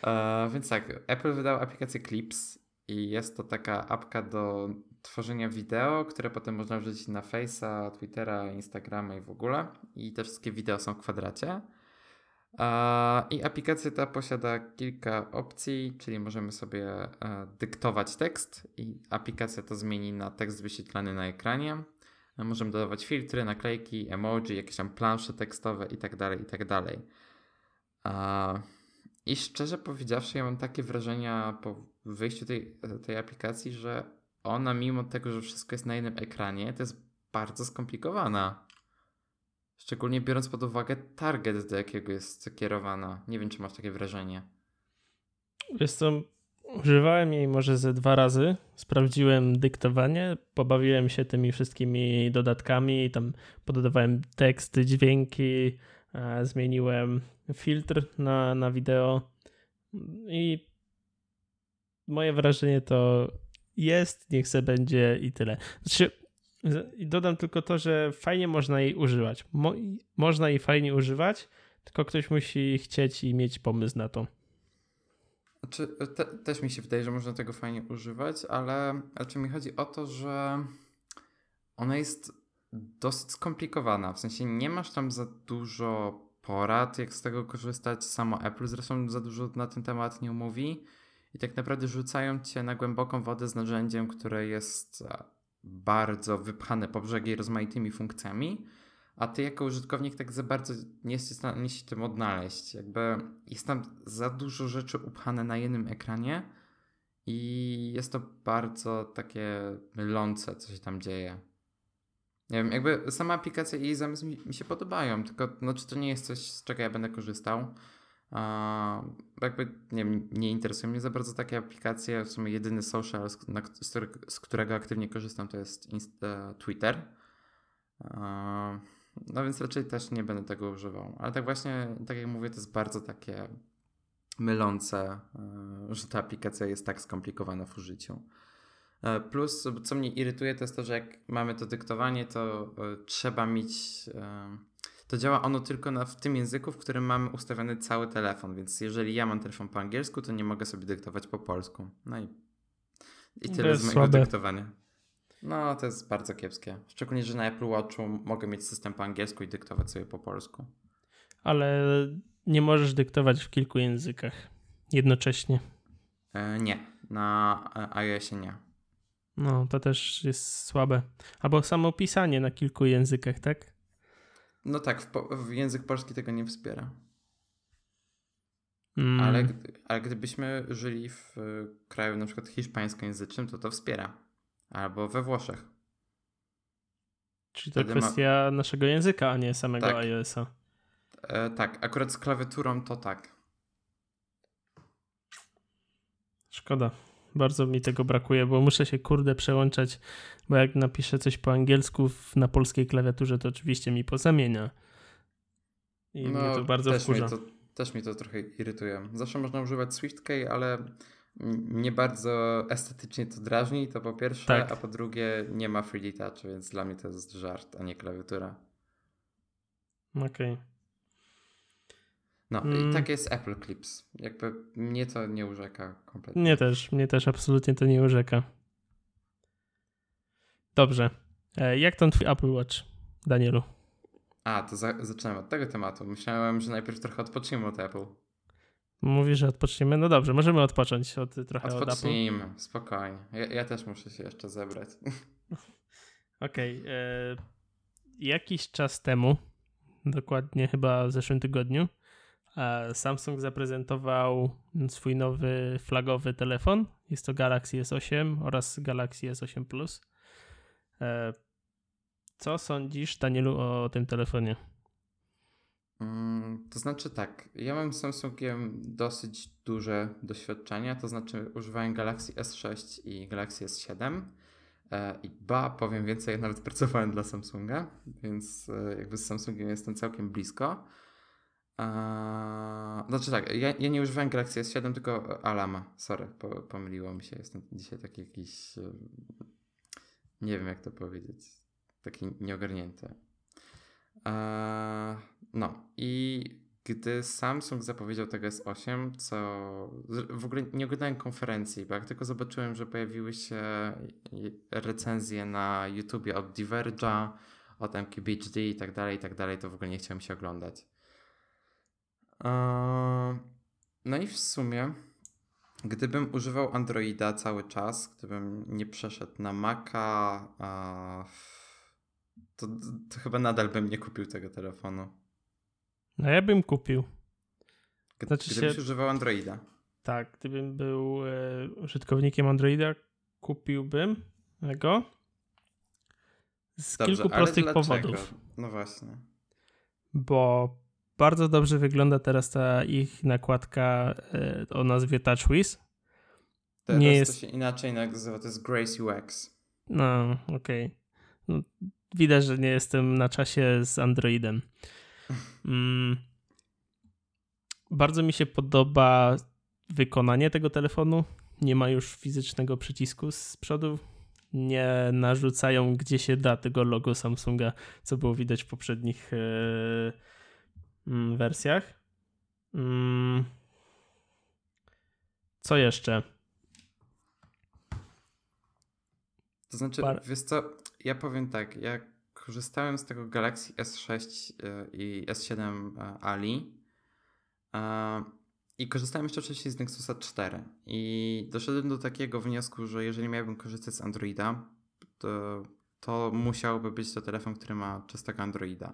E, więc tak, Apple wydał aplikację Clips i jest to taka apka do tworzenia wideo, które potem można wrzucić na Face'a, Twittera, Instagrama i w ogóle. I te wszystkie wideo są w kwadracie. I aplikacja ta posiada kilka opcji, czyli możemy sobie e, dyktować tekst i aplikacja to zmieni na tekst wyświetlany na ekranie. Możemy dodawać filtry, naklejki, emoji, jakieś tam plansze tekstowe itd., tak itd. Tak I szczerze powiedziawszy, ja mam takie wrażenia po wyjściu tej, tej aplikacji, że ona mimo tego, że wszystko jest na jednym ekranie, to jest bardzo skomplikowana. Szczególnie biorąc pod uwagę target, do jakiego jest kierowana. Nie wiem, czy masz takie wrażenie.
Co, Używałem jej może ze dwa razy. Sprawdziłem dyktowanie, pobawiłem się tymi wszystkimi dodatkami, tam pododawałem teksty, dźwięki, e, zmieniłem filtr na, na wideo i moje wrażenie to jest, niech se będzie i tyle. Znaczy, dodam tylko to, że fajnie można jej używać. Mo można jej fajnie używać, tylko ktoś musi chcieć i mieć pomysł na to.
Znaczy, te, też mi się wydaje, że można tego fajnie używać, ale znaczy mi chodzi o to, że ona jest dosyć skomplikowana. W sensie nie masz tam za dużo porad, jak z tego korzystać. Samo Apple zresztą za dużo na ten temat nie mówi. I tak naprawdę rzucają cię na głęboką wodę z narzędziem, które jest bardzo wypchane po brzegi rozmaitymi funkcjami, a ty jako użytkownik tak za bardzo nie jesteś w stanie się tym odnaleźć. Jakby jest tam za dużo rzeczy upchane na jednym ekranie i jest to bardzo takie mylące, co się tam dzieje. Nie wiem, jakby sama aplikacja i jej zamysł mi, mi się podobają, tylko no, czy to nie jest coś, z czego ja będę korzystał? A, jakby nie, nie interesują mnie za bardzo takie aplikacje. W sumie jedyny social, z, na, z, którego, z którego aktywnie korzystam, to jest Insta, Twitter. A, no więc raczej też nie będę tego używał. Ale tak właśnie, tak jak mówię, to jest bardzo takie mylące, e, że ta aplikacja jest tak skomplikowana w użyciu. E, plus, co mnie irytuje, to jest to, że jak mamy to dyktowanie, to e, trzeba mieć. To działa ono tylko na, w tym języku, w którym mamy ustawiony cały telefon. Więc jeżeli ja mam telefon po angielsku, to nie mogę sobie dyktować po polsku. No i, i tyle z mojego dyktowania. No, to jest bardzo kiepskie. Szczególnie, że na Apple Watchu mogę mieć system po angielsku i dyktować sobie po polsku.
Ale nie możesz dyktować w kilku językach jednocześnie.
E, nie, na iOSie nie.
No, to też jest słabe. Albo samo pisanie na kilku językach, tak?
No tak, w, w język polski tego nie wspiera. Mm. Ale, ale gdybyśmy żyli w kraju na przykład hiszpańskojęzycznym, to to wspiera. Albo we Włoszech.
Czyli to Wtedy kwestia ma... naszego języka, a nie samego tak. iOS-a.
E, tak, akurat z klawiaturą to tak.
Szkoda. Bardzo mi tego brakuje, bo muszę się kurde przełączać, bo jak napiszę coś po angielsku na polskiej klawiaturze, to oczywiście mi pozamienia. I no, mnie to bardzo też wkurza.
Mnie to, też mi to trochę irytuje. Zawsze można używać SwiftKey, ale mnie bardzo estetycznie to drażni, to po pierwsze, tak. a po drugie nie ma 3D Touch, więc dla mnie to jest żart, a nie klawiatura.
Okej. Okay.
No mm. i tak jest Apple Clips. Jakby mnie to nie urzeka kompletnie.
Mnie też, mnie też absolutnie to nie urzeka. Dobrze. E, jak ten twój Apple Watch, Danielu?
A, to za zaczynamy od tego tematu. Myślałem, że najpierw trochę odpoczniemy od Apple.
Mówisz, że odpoczniemy? No dobrze, możemy odpocząć od, trochę
Odpocznijmy, od Apple. spokojnie. Ja, ja, też muszę się jeszcze zebrać.
Okej. Okay, e, jakiś czas temu, dokładnie chyba w zeszłym tygodniu, e, Samsung zaprezentował swój nowy flagowy telefon. Jest to Galaxy S8 oraz Galaxy S8 Plus. E, co sądzisz, Danielu, o tym telefonie?
Mm, to znaczy tak, ja mam z Samsungiem dosyć duże doświadczenie, to znaczy używałem Galaxy S6 i Galaxy S7 e, i ba, powiem więcej, ja nawet pracowałem dla Samsunga, więc e, jakby z Samsungiem jestem całkiem blisko. Znaczy tak, ja, ja nie używałem Galaxy S7, tylko Alama, sorry, pomyliło mi się, jestem dzisiaj taki jakiś, e, nie wiem jak to powiedzieć, taki nieogarnięty. No i gdy Samsung zapowiedział tego S8, co w ogóle nie oglądałem konferencji, bo jak tylko zobaczyłem, że pojawiły się recenzje na YouTubie od Diverge'a, od MKBHD i tak dalej, i tak dalej, to w ogóle nie chciałem się oglądać. No i w sumie, gdybym używał Androida cały czas, gdybym nie przeszedł na Maca, to, to chyba nadal bym nie kupił tego telefonu.
No ja bym kupił.
Znaczy Gdybyś się... używał Androida.
Tak, gdybym był e, użytkownikiem Androida, kupiłbym go. Z Dobrze, kilku prostych powodów.
No właśnie.
Bo bardzo dobrze wygląda teraz ta ich nakładka e, o nazwie TouchWiz.
Teraz Nie jest... to się inaczej nazywa, to jest Grace UX.
No, okej. Okay. No, widać, że nie jestem na czasie z Androidem. Mm. Bardzo mi się podoba wykonanie tego telefonu. Nie ma już fizycznego przycisku z przodu. Nie narzucają gdzie się da tego logo Samsunga, co było widać w poprzednich yy, yy, wersjach. Yy. Co jeszcze?
To znaczy, Par... wiesz co, ja powiem tak, jak korzystałem z tego Galaxy S6 e, i S7 e, Ali e, i korzystałem jeszcze wcześniej z Nexusa 4 i doszedłem do takiego wniosku, że jeżeli miałbym korzystać z Androida, to to musiałby być to telefon, który ma czystego Androida.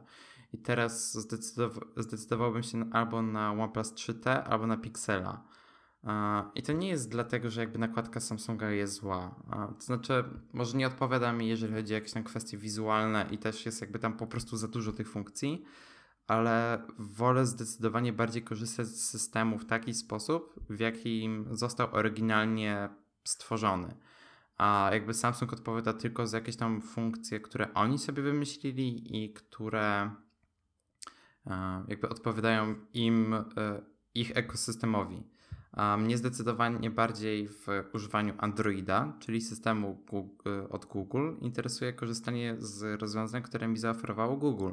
I teraz zdecydow zdecydowałbym się albo na OnePlus 3T, albo na Pixela. I to nie jest dlatego, że jakby nakładka Samsunga jest zła. To znaczy, może nie odpowiada mi, jeżeli chodzi o jakieś tam kwestie wizualne i też jest jakby tam po prostu za dużo tych funkcji, ale wolę zdecydowanie bardziej korzystać z systemu w taki sposób, w jakim został oryginalnie stworzony. A jakby Samsung odpowiada tylko za jakieś tam funkcje, które oni sobie wymyślili i które e, jakby odpowiadają im, e, ich ekosystemowi. Mnie zdecydowanie bardziej w używaniu Androida, czyli systemu od Google, interesuje korzystanie z rozwiązań, które mi zaoferowało Google.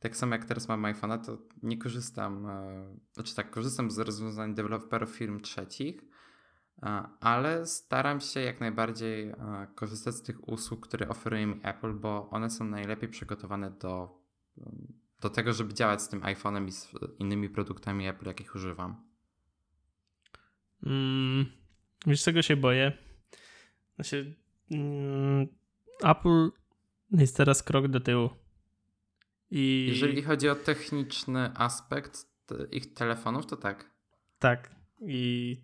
Tak samo jak teraz mam iPhone'a, to nie korzystam, e, znaczy tak, korzystam z rozwiązań deweloperów firm trzecich, ale staram się jak najbardziej korzystać z tych usług, które oferuje mi Apple, bo one są najlepiej przygotowane do, do tego, żeby działać z tym iPhone'em i z innymi produktami Apple, jakich używam.
Mm, wiesz, czego się boję? Znaczy, mm, Apple jest teraz krok do tyłu.
I... Jeżeli chodzi o techniczny aspekt ich telefonów, to tak.
Tak. I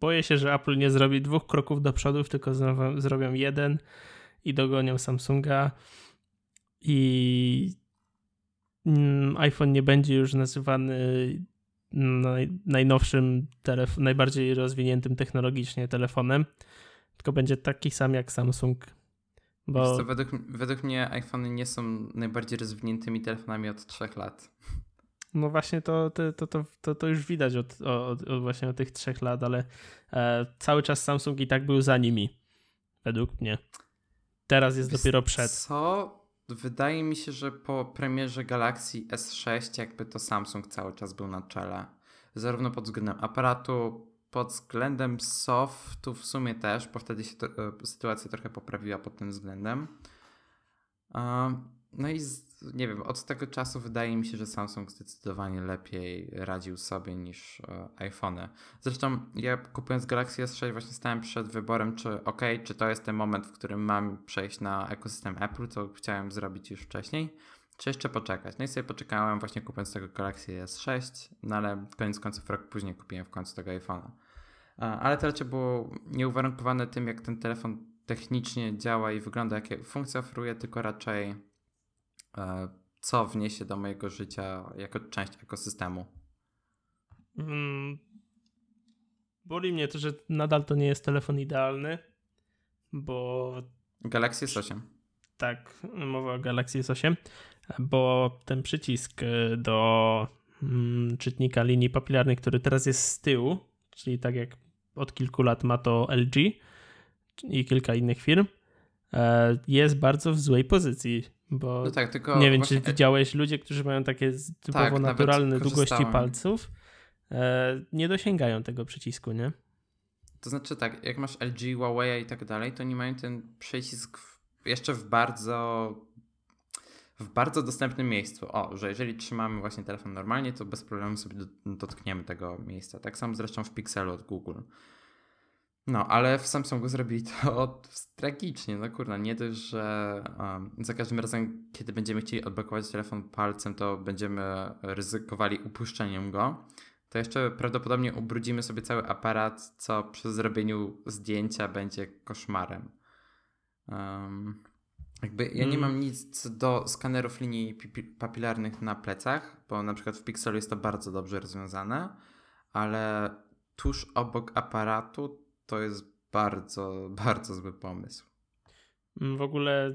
boję się, że Apple nie zrobi dwóch kroków do przodu, tylko zrobią, zrobią jeden i dogonią Samsunga. I mm, iPhone nie będzie już nazywany naj, najnowszym, telef- najbardziej rozwiniętym technologicznie telefonem, tylko będzie taki sam jak Samsung.
Bo... Co, według, według mnie iPhony nie są najbardziej rozwiniętymi telefonami od 3 lat.
No właśnie to, to, to, to, to już widać od, od, od właśnie od tych trzech lat, ale e, cały czas Samsung i tak był za nimi, według mnie. Teraz jest Wiesz dopiero przed.
Co? Wydaje mi się, że po premierze Galaxy S6 jakby to Samsung cały czas był na czele. Zarówno pod względem aparatu, pod względem softu w sumie też, bo wtedy się to, e, sytuacja trochę poprawiła pod tym względem. No i nie wiem, od tego czasu wydaje mi się, że Samsung zdecydowanie lepiej radził sobie niż e, iPhony. Zresztą ja kupując Galaxy S6 właśnie stałem przed wyborem, czy ok, czy to jest ten moment, w którym mam przejść na ekosystem Apple, co chciałem zrobić już wcześniej, czy jeszcze poczekać. No i sobie poczekałem właśnie kupując tego Galaxy S6, no ale koniec końców rok później kupiłem w końcu tego iPhone'a. Ale to raczej było nieuwarunkowane tym, jak ten telefon technicznie działa i wygląda, jakie funkcje oferuje, tylko raczej E, co wniesie do mojego życia jako część ekosystemu.
Mm, boli mnie to, że nadal to nie jest telefon idealny, bo.
Galaxy S8.
Tak, mowa o Galaxy S8, bo ten przycisk e, do mm, czytnika linii papilarnej, który teraz jest z tyłu, czyli tak jak od kilku lat ma to LG i kilka innych firm, e, jest bardzo w złej pozycji bo no tak, tylko nie wiem, właśnie... czy widziałeś ludzie, którzy mają takie typowo tak, naturalne długości palców, e, nie dosięgają tego przycisku, nie?
To znaczy tak, jak masz LG, Huawei i tak dalej, to nie mają ten przycisk w, jeszcze w bardzo w bardzo dostępnym miejscu. O, że jeżeli trzymamy właśnie telefon normalnie, to bez problemu sobie dotkniemy tego miejsca. Tak samo zresztą w Pixelu od Google. No, ale w Samsungu zrobili to tragicznie. No kurna, nie dość, że um, za każdym razem, kiedy będziemy chcieli odblokować telefon palcem, to będziemy ryzykowali upuszczeniem go. To jeszcze prawdopodobnie ubrudzimy sobie cały aparat, co przy zrobieniu zdjęcia będzie koszmarem. Um, jakby ja nie mam mm. nic do skanerów linii papilarnych na plecach, bo na przykład w Pixelu jest to bardzo dobrze rozwiązane, ale tuż obok aparatu to jest bardzo, bardzo zły pomysł.
W ogóle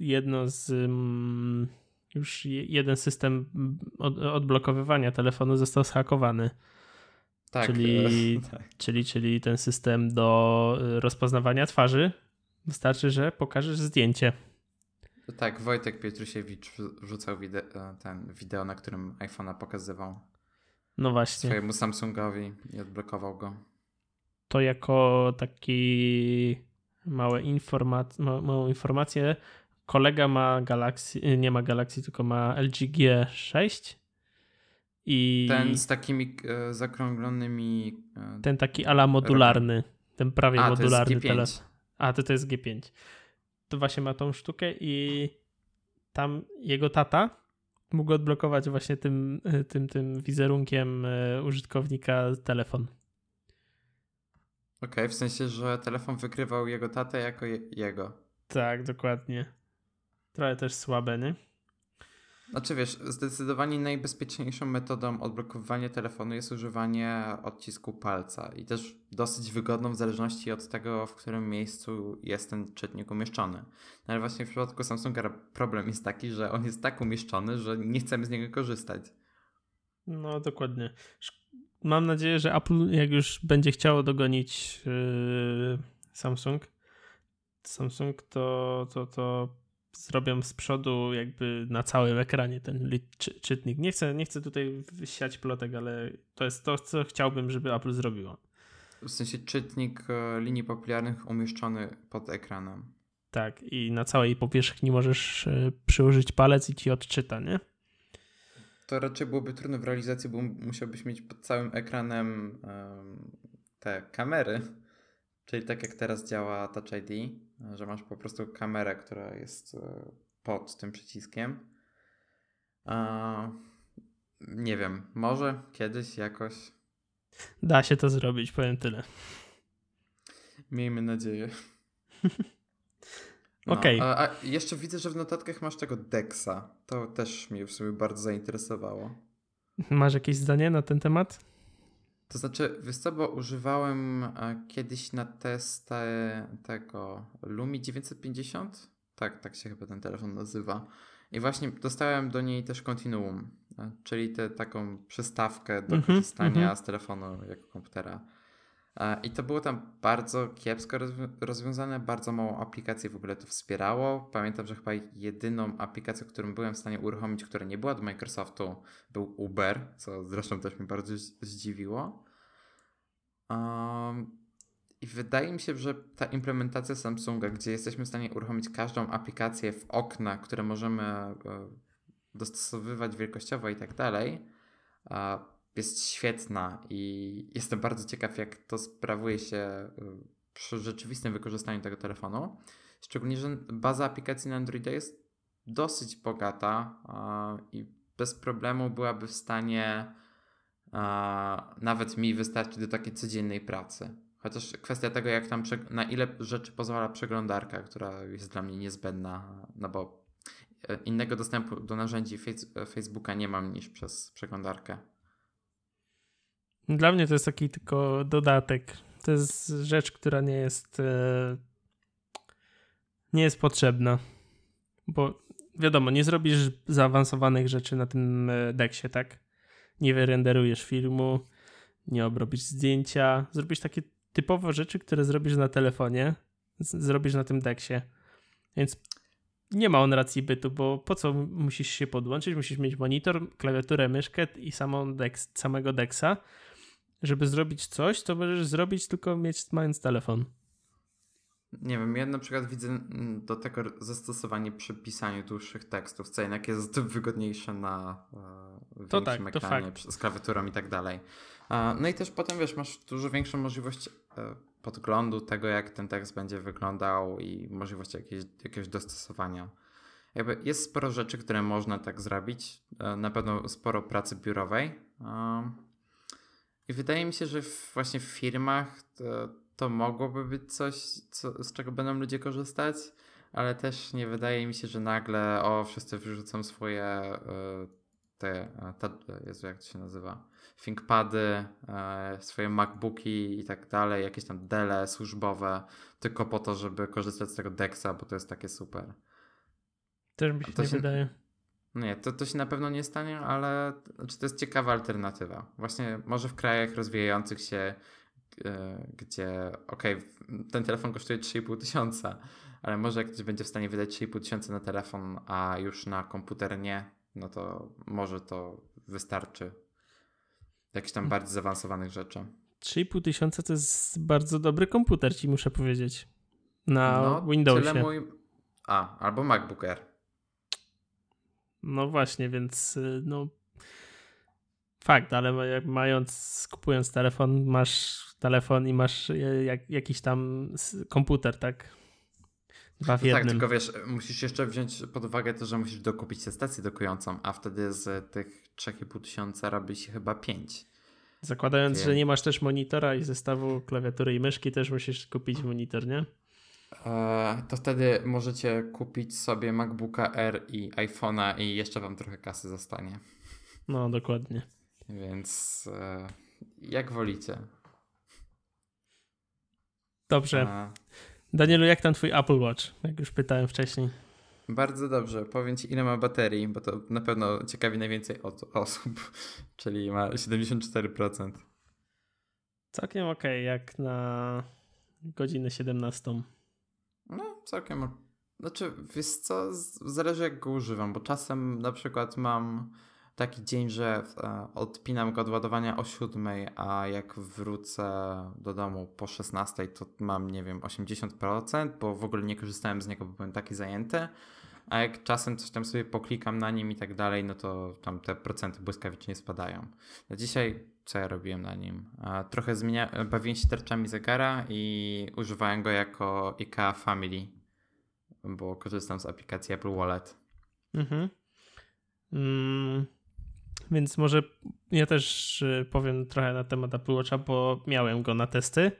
jedno z. Mm, już jeden system odblokowywania telefonu został zhakowany. Tak, czyli, tak. czyli, czyli ten system do y, rozpoznawania twarzy. Wystarczy, że pokażesz zdjęcie.
Tak, Wojtek Pietrusiewicz wrzucał wideo, ten wideo, na którym iPhone'a pokazywał.
No właśnie.
Swojemu Samsungowi i odblokował go
to jako taki małe informa- ma, małą informację. Kolega ma Galaxy, nie ma Galaxy, tylko ma LG G6 i...
Ten z takimi e, zakrąglonymi...
E, ten taki ala modularny, ten prawie A, modularny telefon. A, to to jest G5. to właśnie ma tą sztukę i tam jego tata mógł odblokować właśnie tym, tym, tym wizerunkiem e, użytkownika telefon.
Okej, okay, w sensie, że telefon wykrywał jego tatę jako je jego.
Tak, dokładnie. Trochę też słabe, nie?
Znaczy wiesz, zdecydowanie najbezpieczniejszą metodą odblokowywania telefonu jest używanie odcisku palca i też dosyć wygodną w zależności od tego, w którym miejscu jest ten czytnik umieszczony. No ale właśnie w przypadku Samsunga problem jest taki, że on jest tak umieszczony, że nie chcemy z niego korzystać.
No dokładnie. Mam nadzieję, że Apple jak już będzie chciało dogonić yy, Samsung, Samsung to, to, to zrobią z przodu jakby na całym ekranie ten czy, czytnik. Nie chcę, nie chcę tutaj siać plotek, ale to jest to, co chciałbym, żeby Apple zrobiło.
W sensie czytnik e, linii popularnych umieszczony pod ekranem.
Tak, i na całej powierzchni możesz e, przyłożyć palec i ci odczyta, nie?
To raczej byłoby trudne w realizacji, bo musiałbyś mieć pod całym ekranem um, te kamery. Czyli tak jak teraz działa Touch ID, że masz po prostu kamerę, która jest e, pod tym przyciskiem. nie wiem, może kiedyś jakoś.
Da się to zrobić, powiem tyle.
Miejmy nadzieję. No, Okej. Okay. A, a, jeszcze widzę, że w notatkach masz tego Dexa. To też mnie w sumie bardzo zainteresowało.
Masz jakieś zdanie na ten temat?
To znaczy, wiesz co, bo używałem e, kiedyś na testę tego Lumi 950. Tak, tak się chyba ten telefon nazywa. I właśnie dostałem do niej też Continuum, e, czyli tę taką przystawkę do mm -hmm, korzystania mm -hmm. z telefonu jako komputera. I to było tam bardzo kiepsko rozwiązane, bardzo mało aplikacji w ogóle to wspierało. Pamiętam, że chyba jedyną aplikacją, którą byłem w stanie uruchomić, która nie była od Microsoftu, był Uber, co zresztą też mnie bardzo zdziwiło. Um, I wydaje mi się, że ta implementacja Samsunga, gdzie jesteśmy w stanie uruchomić każdą aplikację w okna, które możemy e, dostosowywać wielkościowo i tak dalej, jest świetna i jestem bardzo ciekaw, jak to sprawuje się y, przy rzeczywistym wykorzystaniu tego telefonu. Szczególnie, że baza aplikacji na Androida jest dosyć bogata i bez problemu byłaby w stanie nawet mi wystarczyć do takiej codziennej pracy. Chociaż kwestia tego, jak tam, na ile rzeczy pozwala przeglądarka, która jest dla mnie niezbędna, no bo e, innego dostępu do narzędzi Facebooka nie mam niż przez przeglądarkę.
Dla mnie to jest taki tylko dodatek. To jest rzecz, która nie jest e, nie jest potrzebna. Bo wiadomo, nie zrobisz zaawansowanych rzeczy na tym e, deksie, tak? Nie wyrenderujesz filmu, nie obrobisz zdjęcia. Zrobisz takie typowe rzeczy, które zrobisz na telefonie, zrobisz na tym deksie. Więc nie ma on racji bytu, bo po co musisz się podłączyć? Musisz mieć monitor, klawiaturę, myszkę i samą deks, samego deksa żeby zrobić coś, to możesz zrobić tylko mieć, mając telefon.
Nie wiem, ja na przykład widzę mm, do tego zastosowanie przy pisaniu dłuższych tekstów, co jednak jest wygodniejsze na e, to większym tak, ekranie, z klawiaturą i tak dalej. E, no i też potem, wiesz, masz dużo większą możliwość e, podglądu tego, jak ten tekst będzie wyglądał i możliwość jakiegoś, jakiegoś dostosowania. Jakby jest sporo rzeczy, które można tak zrobić. E, na pewno sporo pracy biurowej. E, i wydaje mi się, że właśnie w firmach to, to mogłoby być coś, co, z czego będą ludzie korzystać, ale też nie wydaje mi się, że nagle o, wszyscy wyrzucą swoje y, te, ta, Jezu, jak to się nazywa, ThinkPady, y, swoje MacBooki i tak dalej, jakieś tam dele służbowe, tylko po to, żeby korzystać z tego Dexa, bo to jest takie super.
Też mi się to nie się, wydaje.
Nie, to, to się na pewno nie stanie, ale znaczy to jest ciekawa alternatywa. Właśnie może w krajach rozwijających się, yy, gdzie okej, okay, ten telefon kosztuje 3,5 tysiąca, ale może jak ktoś będzie w stanie wydać 3,5 tysiąca na telefon, a już na komputer nie, no to może to wystarczy. Jakichś tam bardziej zaawansowanych rzeczy.
3,5 tysiąca to jest bardzo dobry komputer, ci muszę powiedzieć. Na no, Windowsie. Tyle mój...
A, albo MacBook Air.
No właśnie, więc y, no fakt, ale jak mając, kupując telefon, masz telefon i masz y, jak, jakiś tam komputer, tak? Dwa w
No tak,
jednym.
tylko wiesz, musisz jeszcze wziąć pod uwagę to, że musisz dokupić tę stację dokującą, a wtedy z tych 3,5 tysiąca robi się chyba 5.
Zakładając, że
Wiem.
nie masz też monitora i zestawu klawiatury i myszki, też musisz kupić monitor, nie?
E, to wtedy możecie kupić sobie MacBooka R i iPhone'a i jeszcze wam trochę kasy zostanie.
No, dokładnie.
Więc e, jak wolicie.
Dobrze.
E,
Danielu, jak tam twój Apple Watch? Jak już pytałem wcześniej.
bardzo dobrze. Powiem ci ile ma baterii, bo to na pewno ciekawi najwięcej os- osób, czyli ma 74%.
Całkiem okej, jak na godzinę 17.
Całkiem. Znaczy, wiesz co, zależy jak go używam, bo czasem na przykład mam taki dzień, że e, odpinam go od ładowania o 7, a jak wrócę do domu po 16, to mam, nie wiem, 80%, bo w ogóle nie korzystałem z niego, bo byłem taki zajęty. A jak czasem coś tam sobie poklikam na nim i tak dalej, no to tam te procenty błyskawicznie spadają. No dzisiaj co ja robiłem na nim? A, trochę zmienia... bawiłem się tarczami zegara i używałem go jako IKEA Family, bo korzystam z aplikacji Apple Wallet.
Mhm. Mm, więc może ja też y, powiem trochę na temat Apple Watcha, bo miałem go na testy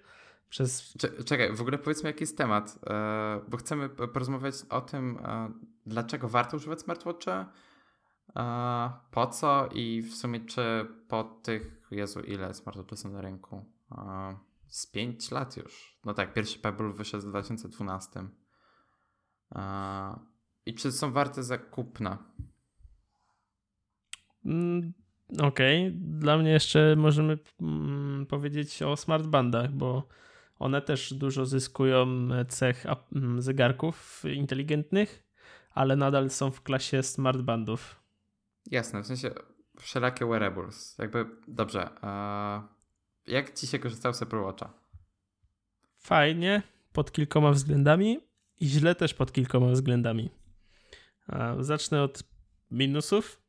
przez
Cze- Czekaj, w ogóle powiedzmy jaki jest temat, e, bo chcemy porozmawiać o tym, e, dlaczego warto używać smartwatcha, e, po co i w sumie czy po tych, Jezu, ile smartwatchy są na rynku? Z 5 lat już. No tak, pierwszy Pebble wyszedł w 2012. I czy są warte zakupna?
Mm, Okej, dla mnie jeszcze możemy mm, powiedzieć o smartbandach, bo one też dużo zyskują cech mm, zegarków inteligentnych, ale nadal są w klasie smartbandów.
Jasne, w sensie wszelakie wearables. Jakby, dobrze. Jak ci się korzystało z Apple Watcha?
Fajnie pod kilkoma względami i źle też pod kilkoma względami. Zacznę od minusów.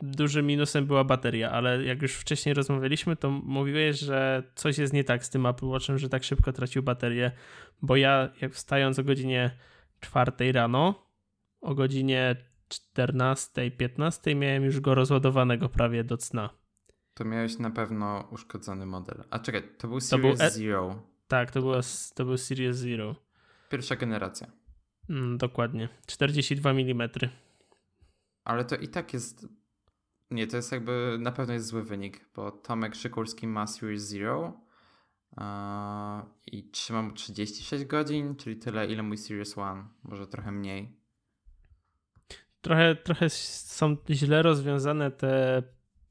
Dużym minusem była bateria, ale jak już wcześniej rozmawialiśmy, to mówiłeś, że coś jest nie tak z tym Apple Watchem, że tak szybko tracił baterię, bo ja jak wstając o godzinie 4 rano, o godzinie 14, 15 miałem już go rozładowanego prawie do cna.
To miałeś na pewno uszkodzony model. A czekaj, to był
To był
Series
E-
Zero.
Tak, to, była, to był Series Zero.
Pierwsza generacja.
Mm, dokładnie. 42 mm.
Ale to i tak jest... Nie, to jest jakby... Na pewno jest zły wynik, bo Tomek Szykulski ma Series Zero i trzymam 36 godzin, czyli tyle ile mój Series One. Może trochę mniej.
Trochę, trochę są źle rozwiązane te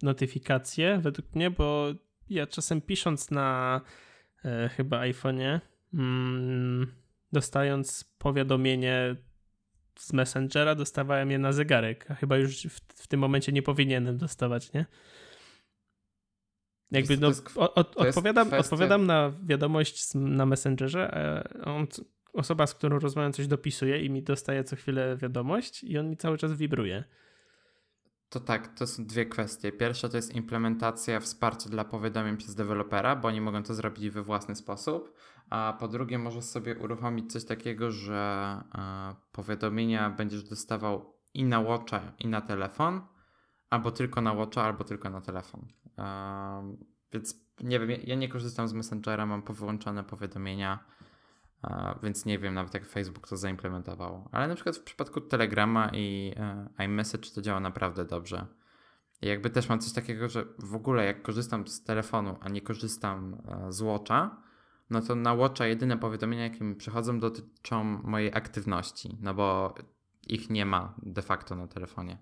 notyfikacje według mnie, bo ja czasem pisząc na e, chyba iPhone'ie, mm, dostając powiadomienie z Messengera, dostawałem je na zegarek, a chyba już w, w tym momencie nie powinienem dostawać, nie? Jakby no,
to jest kw-
o, o,
to jest
odpowiadam, odpowiadam na wiadomość na Messengerze, a on, osoba, z którą rozmawiam, coś dopisuje i mi dostaje co chwilę wiadomość i on mi cały czas wibruje.
To tak, to są dwie kwestie. Pierwsza to jest implementacja wsparcia dla powiadomień przez dewelopera, bo oni mogą to zrobić we własny sposób. A po drugie, możesz sobie uruchomić coś takiego, że e, powiadomienia będziesz dostawał i na Watcha, i na telefon, albo tylko na Watcha, albo tylko na telefon. E, więc nie wiem, ja, nie korzystam z Messengera, mam powyłączone powiadomienia, e, więc nie wiem nawet jak Facebook to zaimplementował. Ale na przykład w przypadku Telegrama i iMessage to działa naprawdę dobrze. I jakby też mam coś takiego, że w ogóle jak korzystam z telefonu, a nie korzystam z Watcha, no to na Watcha jedyne powiadomienia, jakie mi przychodzą, dotyczą mojej aktywności, no bo ich nie ma de facto na telefonie.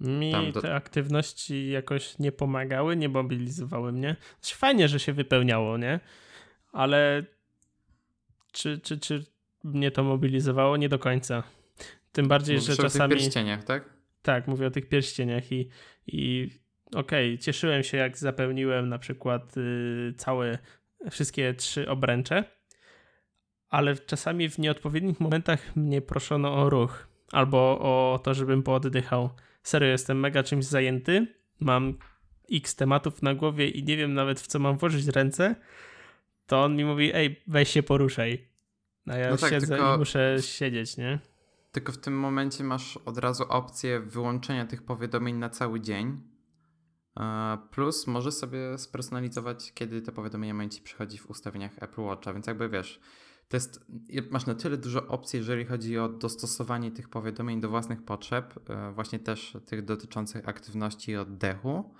Mi
do-
te aktywności jakoś nie pomagały, nie mobilizowały mnie. Znaczy, Fajnie, że się wypełniało, nie? Ale czy, czy, czy mnie to mobilizowało? Nie do końca. Tym bardziej,
Mówisz
że
o tych
czasami.
pierścieniach, tak?
Tak, mówię o tych pierścieniach i, i okej, cieszyłem się, jak zapełniłem na przykład y, całe, wszystkie trzy obręcze, ale czasami w nieodpowiednich momentach mnie proszono o ruch albo o to, żebym pooddychał. Serio, jestem mega czymś zajęty, mam x tematów na głowie i nie wiem nawet w co mam włożyć ręce, to on mi mówi, ej, weź się poruszaj. A ja
No tak,
siedzę
tylko-
i muszę siedzieć, nie?
Tylko w tym momencie masz od razu opcję wyłączenia tych powiadomień na cały dzień. E, Plus możesz sobie spersonalizować, kiedy te powiadomienia mają ci przychodzić w ustawieniach Apple Watcha, więc jakby wiesz, to jest, masz na tyle dużo opcji, jeżeli chodzi o dostosowanie tych powiadomień do własnych potrzeb, e, właśnie też tych dotyczących aktywności i oddechu,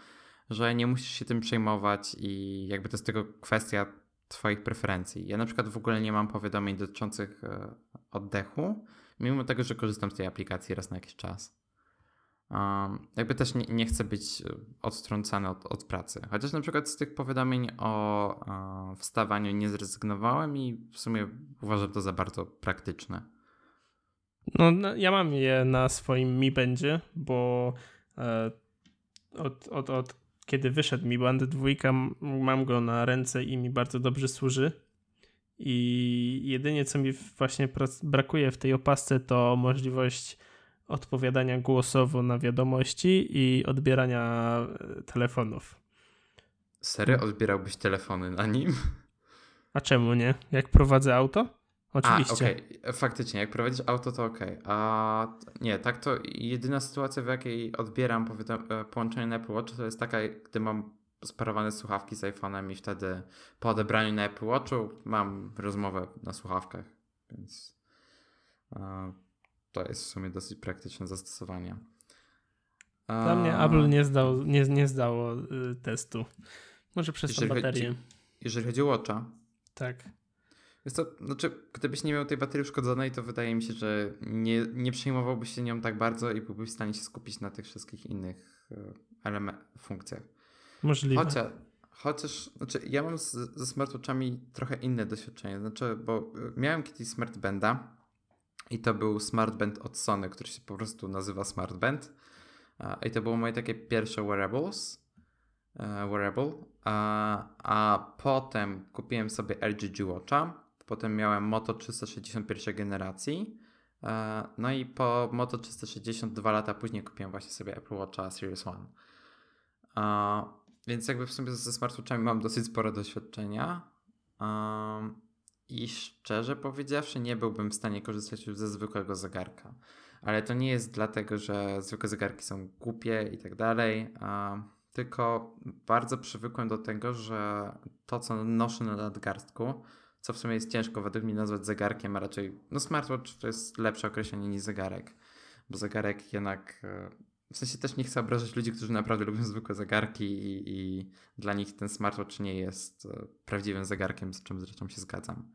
że nie musisz się tym przejmować i jakby to jest tylko kwestia Twoich preferencji. Ja na przykład w ogóle nie mam powiadomień dotyczących e, oddechu, mimo tego, że korzystam z tej aplikacji raz na jakiś czas. Jakby też nie, nie chcę być e, odtrącany od, od pracy. Chociaż na przykład z tych powiadomień o e, wstawaniu nie zrezygnowałem i w sumie uważam to za bardzo praktyczne.
No, no, ja mam je na swoim Mi Bandzie, bo e, od, od, od kiedy wyszedł Mi Band 2, m- mam go na ręce i mi bardzo dobrze służy. I jedynie co mi właśnie brakuje w tej opasce to możliwość odpowiadania głosowo na wiadomości i odbierania e, telefonów.
Serio? Odbierałbyś telefony na nim?
A czemu nie? Jak prowadzę auto? Oczywiście.
Okej, faktycznie, jak prowadzisz auto, to okej. A nie, tak to jedyna sytuacja, w jakiej odbieram e, połączenie na Apple Watch, to jest taka, gdy mam sparowane słuchawki z iPhone'em i wtedy po odebraniu na Apple Watchu mam rozmowę na słuchawkach, więc to jest w sumie dosyć praktyczne zastosowanie.
Dla
A,
mnie Apple nie, zdał, nie, nie zdało y, testu. Może przez tą
Jeżeli chodzi-
baterię.
Jeżeli chodzi o Watcha,
Tak.
Jest to, znaczy, gdybyś nie miał tej baterii uszkodzonej, to wydaje mi się, że nie, nie przejmowałbyś się nią tak bardzo i byłbyś w stanie się skupić na tych wszystkich innych elementach, funkcjach.
Możliwe.
Chociaż, chociaż znaczy, ja mam z, ze smartwatchami trochę inne doświadczenie, znaczy, bo y, miałem kiedyś smartbanda i to był smartband od Sony, który się po prostu nazywa smartband i to było moje takie pierwsze wearables, e, wearable, a, a potem kupiłem sobie LG Watcha, potem miałem Moto 361 generacji, e, no i po Moto 360 dwa lata później kupiłem właśnie sobie Apple Watcha Series One. A, więc jakby w sumie ze smartwatchami mam dosyć spore doświadczenia. I szczerze powiedziawszy, nie byłbym w stanie korzystać już ze zwykłego zegarka. Ale to nie jest dlatego, że zwykłe zegarki są głupie i tak dalej. Tylko bardzo przywykłem do tego, że to, co noszę na nadgarstku, co w sumie jest ciężko według mnie nazwać zegarkiem, a raczej no smartwatch to jest lepsze określenie niż zegarek. Bo zegarek jednak e, w sensie też nie chcę obrażać ludzi, którzy naprawdę lubią zwykłe zegarki i, i dla nich ten smartwatch nie jest e, prawdziwym zegarkiem, z czym zresztą się zgadzam.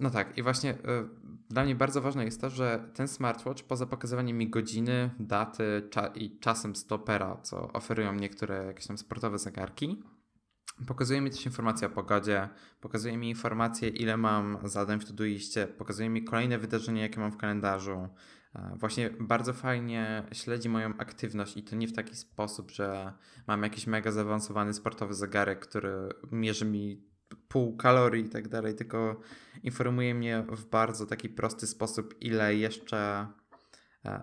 No tak, i właśnie e, dla mnie bardzo ważne jest to, że ten smartwatch poza pokazywaniem mi godziny, daty cza i czasem stopera, co oferują niektóre jakieś tam sportowe zegarki, pokazuje mi też informacje o pogodzie, pokazuje mi informacje, ile mam zadań w Todoistie, pokazuje mi kolejne wydarzenia, jakie mam w kalendarzu. E, Właśnie bardzo fajnie śledzi moją aktywność i to nie w taki sposób, że mam jakiś mega zaawansowany sportowy zegarek, który mierzy mi pół kalorii i tak dalej, tylko informuje mnie w bardzo taki prosty sposób, ile jeszcze, e,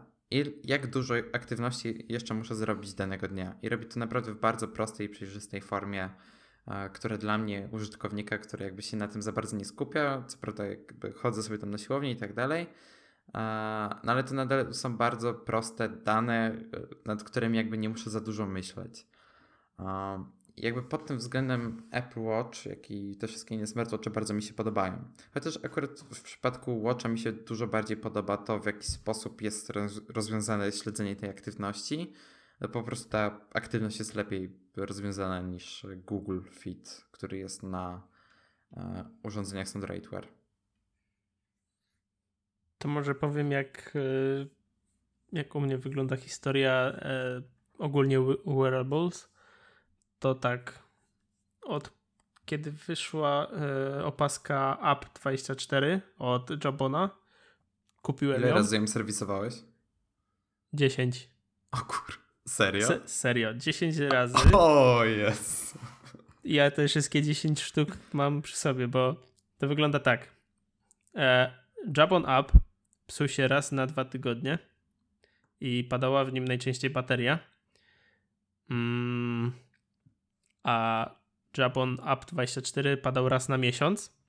jak dużo aktywności jeszcze muszę zrobić danego dnia. I robi to naprawdę w bardzo prostej i przejrzystej formie, e, które dla mnie, użytkownika, który jakby się na tym za bardzo nie skupia, co prawda jakby chodzę sobie tam na siłownię i tak dalej, no ale to nadal są bardzo proste dane, e, nad którymi jakby nie muszę za dużo myśleć. Jakby pod tym względem Apple Watch, jak i te wszystkie inne smartwatche bardzo mi się podobają. Chociaż akurat w przypadku Watcha mi się dużo bardziej podoba to, w jaki sposób jest roz- rozwiązane śledzenie tej aktywności. No po prostu ta aktywność jest lepiej rozwiązana niż Google Fit, który jest na e, urządzeniach z Android Wear.
To może powiem, jak, y, jak u mnie wygląda historia e, ogólnie we- wearables. To tak, od kiedy wyszła e, opaska App 24 od Jabona, kupiłem
Ile
ją.
razy ją serwisowałeś?
10.
O kur... Serio?
Se, serio, 10 razy.
O, jest.
Ja te wszystkie 10 sztuk mam przy sobie, bo to wygląda tak. E, Jabon App psuł się raz na dwa tygodnie i padała w nim najczęściej bateria. Mm, a Jabon App 24 padał raz na miesiąc.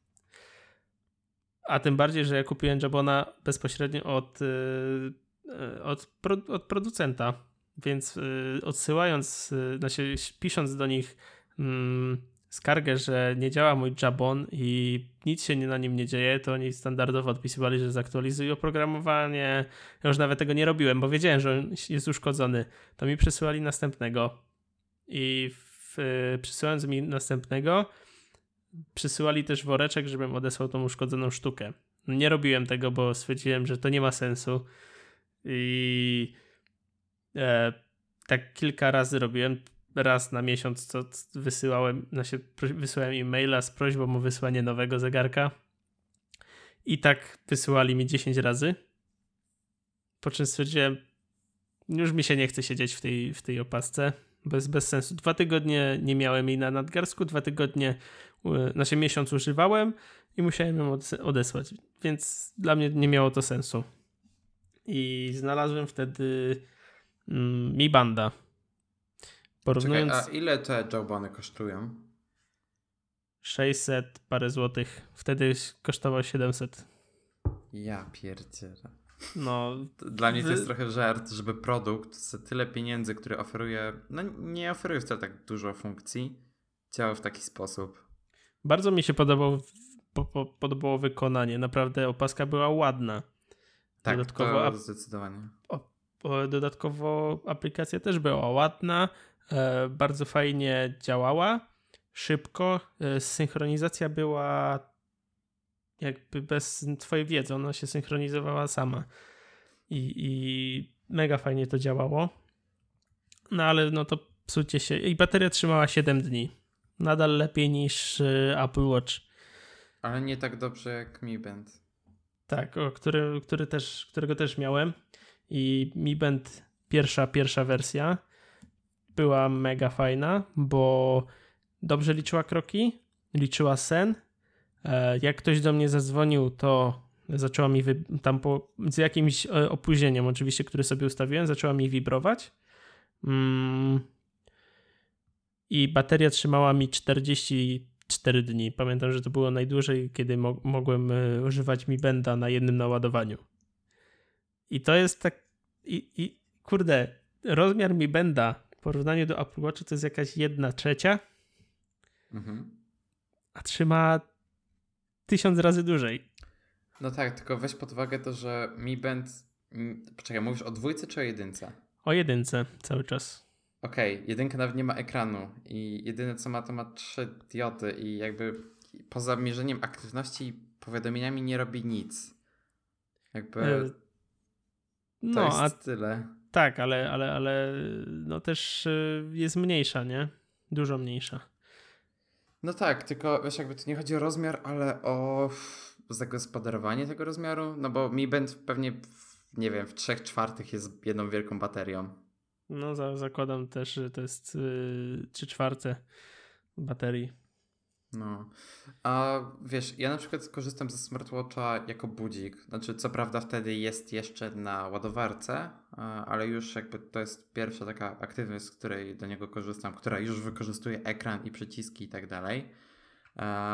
A tym bardziej, że ja kupiłem Jabona bezpośrednio od, yy, od, pro, od producenta, więc yy, odsyłając, znaczy pisząc do nich mm, skargę, że nie działa mój Jabon i nic się na nim nie dzieje, to oni standardowo odpisywali, że zaktualizują oprogramowanie. Ja już nawet tego nie robiłem, bo wiedziałem, że on jest uszkodzony. To mi przesyłali następnego i w, przysyłając mi następnego, przysyłali też woreczek, żebym odesłał tą uszkodzoną sztukę. Nie robiłem tego, bo stwierdziłem, że to nie ma sensu i e, tak kilka razy robiłem raz na miesiąc, co wysyłałem, znaczy wysyłałem e-maila z prośbą o wysłanie nowego zegarka. I tak wysyłali mi 10 razy. Po czym stwierdziłem, już mi się nie chce siedzieć w tej, w tej opasce. Bez, bez sensu. Dwa tygodnie nie miałem jej na nadgarsku, dwa tygodnie, znaczy miesiąc używałem i musiałem ją odesłać. Więc dla mnie nie miało to sensu. I znalazłem wtedy mm, Mi Banda
Porównując... Czekaj, a ile te jawbony kosztują?
600 parę złotych. Wtedy kosztował 700.
Ja pierdzielę.
No,
Dla mnie to jest trochę żart, żeby produkt za tyle pieniędzy, który oferuje, no nie oferuje wcale tak dużo funkcji, działał w taki sposób.
Bardzo mi się podobał, po, po, podobało wykonanie. Naprawdę opaska była ładna.
Tak, dodatkowo, to zdecydowanie.
O, o, dodatkowo aplikacja też była ładna. E, bardzo fajnie działała, szybko. E, synchronizacja była jakby bez twojej wiedzy, ona się synchronizowała sama. I, i mega fajnie to działało. No ale no to psucie się. I bateria trzymała 7 dni. Nadal lepiej niż e, Apple Watch.
Ale nie tak dobrze jak Mi Band.
Tak, o, który, który też, którego też miałem. I Mi Band pierwsza, pierwsza wersja była mega fajna, bo dobrze liczyła kroki, liczyła sen. E, jak ktoś do mnie zadzwonił, to zaczęła mi tam po, z jakimś e, opóźnieniem, oczywiście, które sobie ustawiłem, zaczęła mi wibrować. Mm. I bateria trzymała mi 44 dni. Pamiętam, że to było najdłużej, kiedy mo mogłem e, używać Mi Benda na jednym naładowaniu. I to jest tak. I, i kurde, rozmiar Mi Benda porównaniu do Apple Watcha to jest jakaś jedna trzecia, mhm. a trzyma tysiąc razy dłużej.
No tak, tylko weź pod uwagę to, że Mi Band... Poczekaj, mówisz o dwójce czy o jedynce?
O jedynce cały czas.
Okej, okay, jedynka nawet nie ma ekranu i jedyne co ma to ma trzy diody i jakby poza mierzeniem aktywności i powiadomieniami nie robi nic. Jakby... E... No, a... tyle.
Tak, ale, ale, ale no też y, jest mniejsza, nie? Dużo mniejsza.
No tak, tylko wiesz, jakby to nie chodzi o rozmiar, ale o zagospodarowanie tego rozmiaru, no bo Mi Band pewnie, nie wiem, w trzech czwartych jest jedną wielką baterią.
No za, zakładam też, że to jest yy, trzy czwarte baterii.
No. A wiesz, ja na przykład korzystam ze smartwatcha jako budzik. Znaczy, co prawda wtedy jest jeszcze na ładowarce, ale już jakby to jest pierwsza taka aktywność, z której do niego korzystam, która już wykorzystuje ekran i przyciski i tak dalej.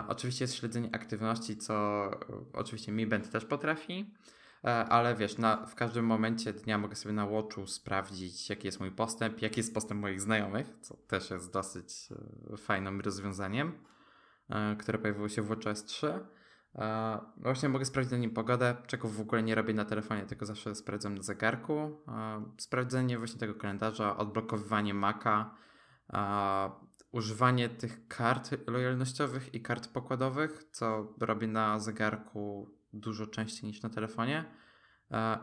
Oczywiście jest śledzenie aktywności, co oczywiście Mi Band też potrafi, ale wiesz, na, w każdym momencie dnia mogę sobie na Watchu sprawdzić, jaki jest mój postęp, jaki jest postęp moich znajomych, co też jest dosyć e, fajnym rozwiązaniem. E, które pojawiło się w WatchOS 3. E, właśnie mogę sprawdzić na nim pogodę, czego w ogóle nie robię na telefonie, tylko zawsze sprawdzam na zegarku. E, sprawdzenie właśnie tego kalendarza, odblokowywanie Maca, używanie tych kart lojalnościowych i kart pokładowych, co robię na zegarku dużo częściej niż na telefonie.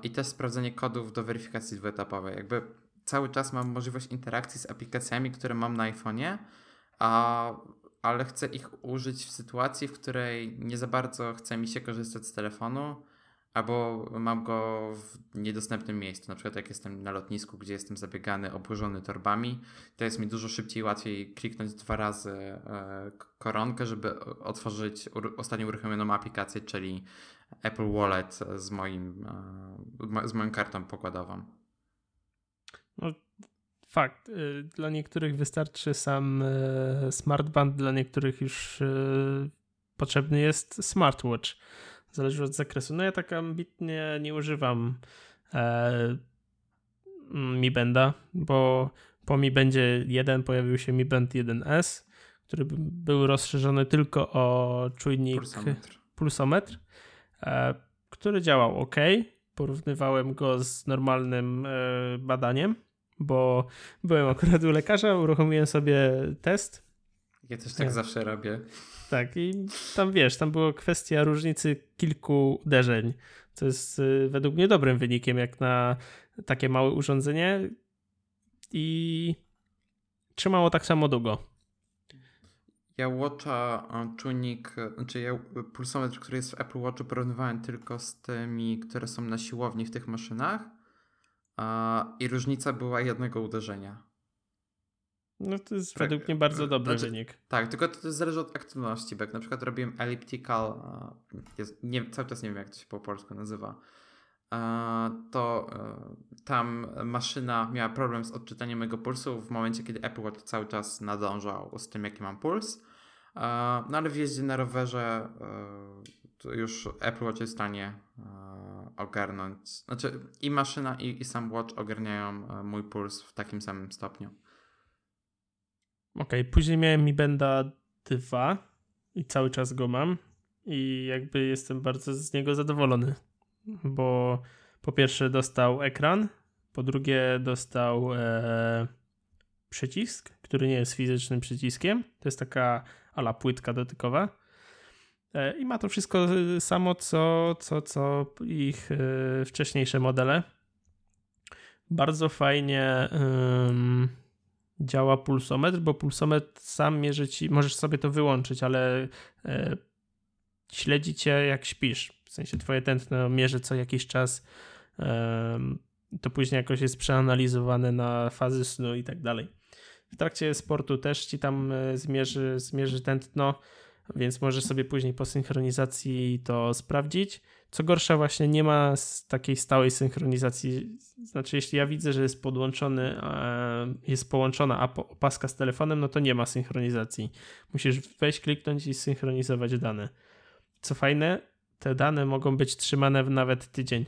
I też sprawdzenie kodów do weryfikacji dwuetapowej. Jakby cały czas mam możliwość interakcji z aplikacjami, które mam na iPhone'ie, a ale chcę ich użyć w sytuacji, w której nie za bardzo chce mi się korzystać z telefonu, albo mam go w niedostępnym miejscu. Na przykład jak jestem na lotnisku, gdzie jestem zabiegany, obłożony torbami, to jest mi dużo szybciej, łatwiej kliknąć dwa razy e, koronkę, żeby otworzyć ostatnio uruchomioną aplikację, czyli Apple Wallet z, moim, e, z moją kartą pokładową.
No, fakt. Y, dla niektórych wystarczy sam y, smartband, dla niektórych już y, potrzebny jest smartwatch. zależy od zakresu. No ja tak ambitnie nie używam e, Mi Benda, bo po Mi Bendzie 1 pojawił się Mi Band 1S, który był rozszerzony tylko o czujnik pulsometr, pulsometr e, który działał ok. Porównywałem go z normalnym e, badaniem, bo byłem akurat u lekarza, uruchomiłem sobie test.
Ja też tak ja. zawsze robię.
Tak, i tam wiesz, tam była kwestia różnicy kilku uderzeń, co jest e, według mnie dobrym wynikiem, jak na takie małe urządzenie. I trzymało tak samo długo.
Ja Watcha czujnik, znaczy ja pulsometr, który jest w Apple Watchu porównywałem tylko z tymi, które są na siłowni w tych maszynach i różnica była jednego uderzenia.
No to jest tak, według mnie bardzo e, dobry znaczy, wynik.
Tak, tylko to, to zależy od aktywności, jak na przykład robiłem elliptical, jest, nie, cały czas nie wiem jak to się po polsku nazywa, to e, tam maszyna miała problem z odczytaniem mojego pulsu w momencie, kiedy Apple Watch cały czas nadążał z tym, jaki mam puls. No ale w jeździe na rowerze e, to już Apple Watch jest w stanie e, ogarnąć. Znaczy i maszyna, i, i sam Watch ogarniają mój puls w takim samym stopniu.
Okej, okay, później miałem Mi Benda 2 i cały czas go mam i jakby jestem bardzo z niego zadowolony bo po pierwsze dostał ekran, po drugie dostał e, przycisk, który nie jest fizycznym przyciskiem. To jest taka ala płytka dotykowa. E, I ma to wszystko samo, co, co, co ich e, wcześniejsze modele. Bardzo fajnie działa pulsometr, bo pulsometr sam mierzy ci, możesz sobie to wyłączyć, ale e, śledzi cię jak śpisz. W sensie twoje tętno mierzy co jakiś czas. To później jakoś jest przeanalizowane na fazy snu i tak dalej. W trakcie sportu też ci tam e, zmierzy, zmierzy tętno, więc możesz sobie później po synchronizacji to sprawdzić. Co gorsza, właśnie nie ma takiej stałej synchronizacji. Znaczy, jeśli ja widzę, że jest podłączony, jest połączona opaska z telefonem, no to nie ma synchronizacji. Musisz wejść, kliknąć i synchronizować dane. Co fajne, te dane mogą być trzymane w nawet tydzień.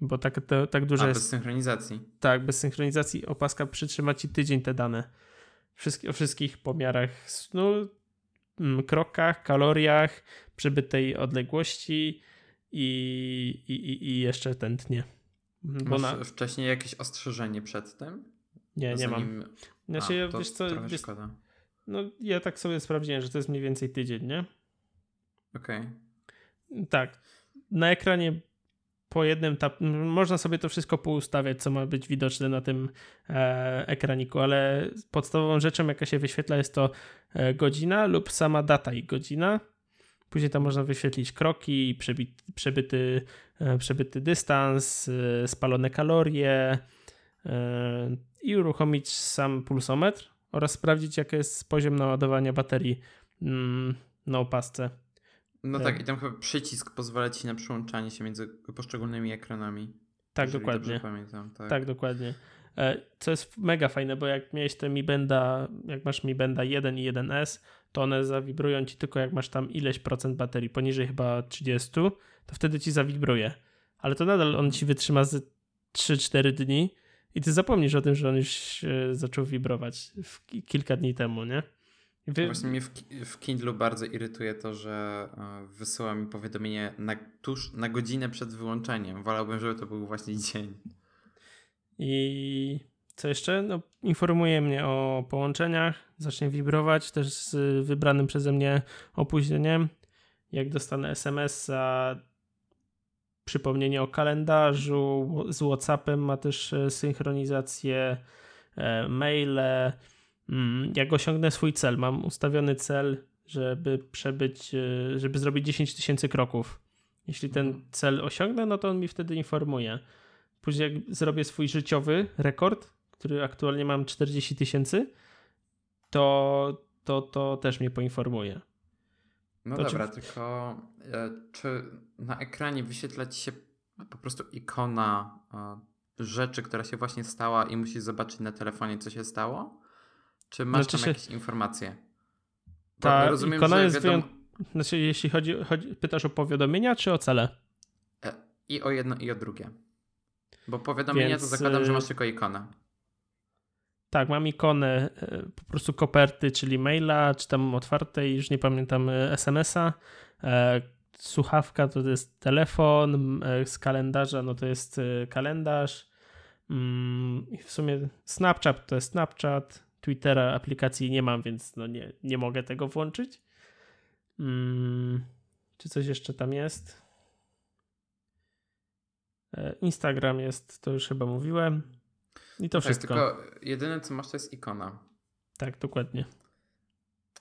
Bo tak, to, tak dużo
A,
jest.
Bez synchronizacji.
Tak, bez synchronizacji opaska przytrzyma ci tydzień te dane. Wszystkie, o wszystkich pomiarach snu, mm, krokach, kaloriach, przybytej odległości i, i, i jeszcze tętnie.
Bo Masz na... wcześniej jakieś ostrzeżenie przed tym?
Nie, nie mam. Znaczy, A, wiesz co, wiesz, no ja tak sobie sprawdziłem, że to jest mniej więcej tydzień, nie?
Okej.
Okay. Tak. Na ekranie po jednym tap można sobie to wszystko poustawiać, co ma być widoczne na tym e, ekraniku, ale podstawową rzeczą, jaka się wyświetla, jest to e, godzina lub sama data i godzina. Później tam można wyświetlić kroki, przebity, przebyty, e, przebyty dystans, e, spalone kalorie i uruchomić sam pulsometr oraz sprawdzić, jaki jest poziom naładowania baterii mm, na opasce.
No tak. tak, i tam chyba przycisk pozwala ci na przyłączanie się między poszczególnymi ekranami.
Tak, dokładnie. Pamiętam, tak. tak, dokładnie. E, co jest mega fajne, bo jak miałeś te Mi Benda, jak masz Mi Benda 1 i 1S, to one zawibrują ci tylko jak masz tam ileś procent baterii, poniżej chyba 30, to wtedy ci zawibruje. Ale to nadal on ci wytrzyma z 3-4 dni i ty zapomnisz o tym, że on już zaczął wibrować kilka dni temu, nie?
Wy... Właśnie mnie w, w Kindlu bardzo irytuje to, że e, wysyła mi powiadomienie na, tuż na godzinę przed wyłączeniem. Wolałbym, żeby to był właśnie dzień.
I co jeszcze? No, informuje mnie o połączeniach, zacznie wibrować też z wybranym przeze mnie opóźnieniem. Jak dostanę SMS-a, przypomnienie o kalendarzu, z WhatsAppem ma też e, synchronizację, e, maile jak osiągnę swój cel, mam ustawiony cel, żeby przebyć, e, żeby zrobić 10 tysięcy kroków. Jeśli ten mhm. cel osiągnę, no to on mi wtedy informuje. Później jak zrobię swój życiowy rekord, który aktualnie mam 40 tysięcy, to, to, to też mnie poinformuje.
No to dobra, czy... tylko e, czy na ekranie wyświetla ci się po prostu ikona e, rzeczy, która się właśnie stała i musisz zobaczyć na telefonie, co się stało? Czy masz znaczy tam jakieś informacje?
Ta rozumiem, ikona jest wiadomo... Znaczy, jeśli chodzi, chodzi, pytasz o powiadomienia czy o cele?
E, I o jedno, i o drugie. Bo powiadomienia Więc, to zakładam, że masz tylko ikonę.
Tak, mam ikonę e, po prostu koperty, czyli maila, czy tam otwartej, już nie pamiętam, e, SMS-a. Słuchawka to jest telefon, z kalendarza no to jest kalendarz. Mm, w sumie Snapchat to jest Snapchat. Twittera aplikacji nie mam, więc no nie, nie mogę tego włączyć. Hmm, czy coś jeszcze tam jest? E, Instagram jest, to już chyba mówiłem. I to tak, wszystko.
Tylko jedyne co masz to jest ikona.
Tak, dokładnie.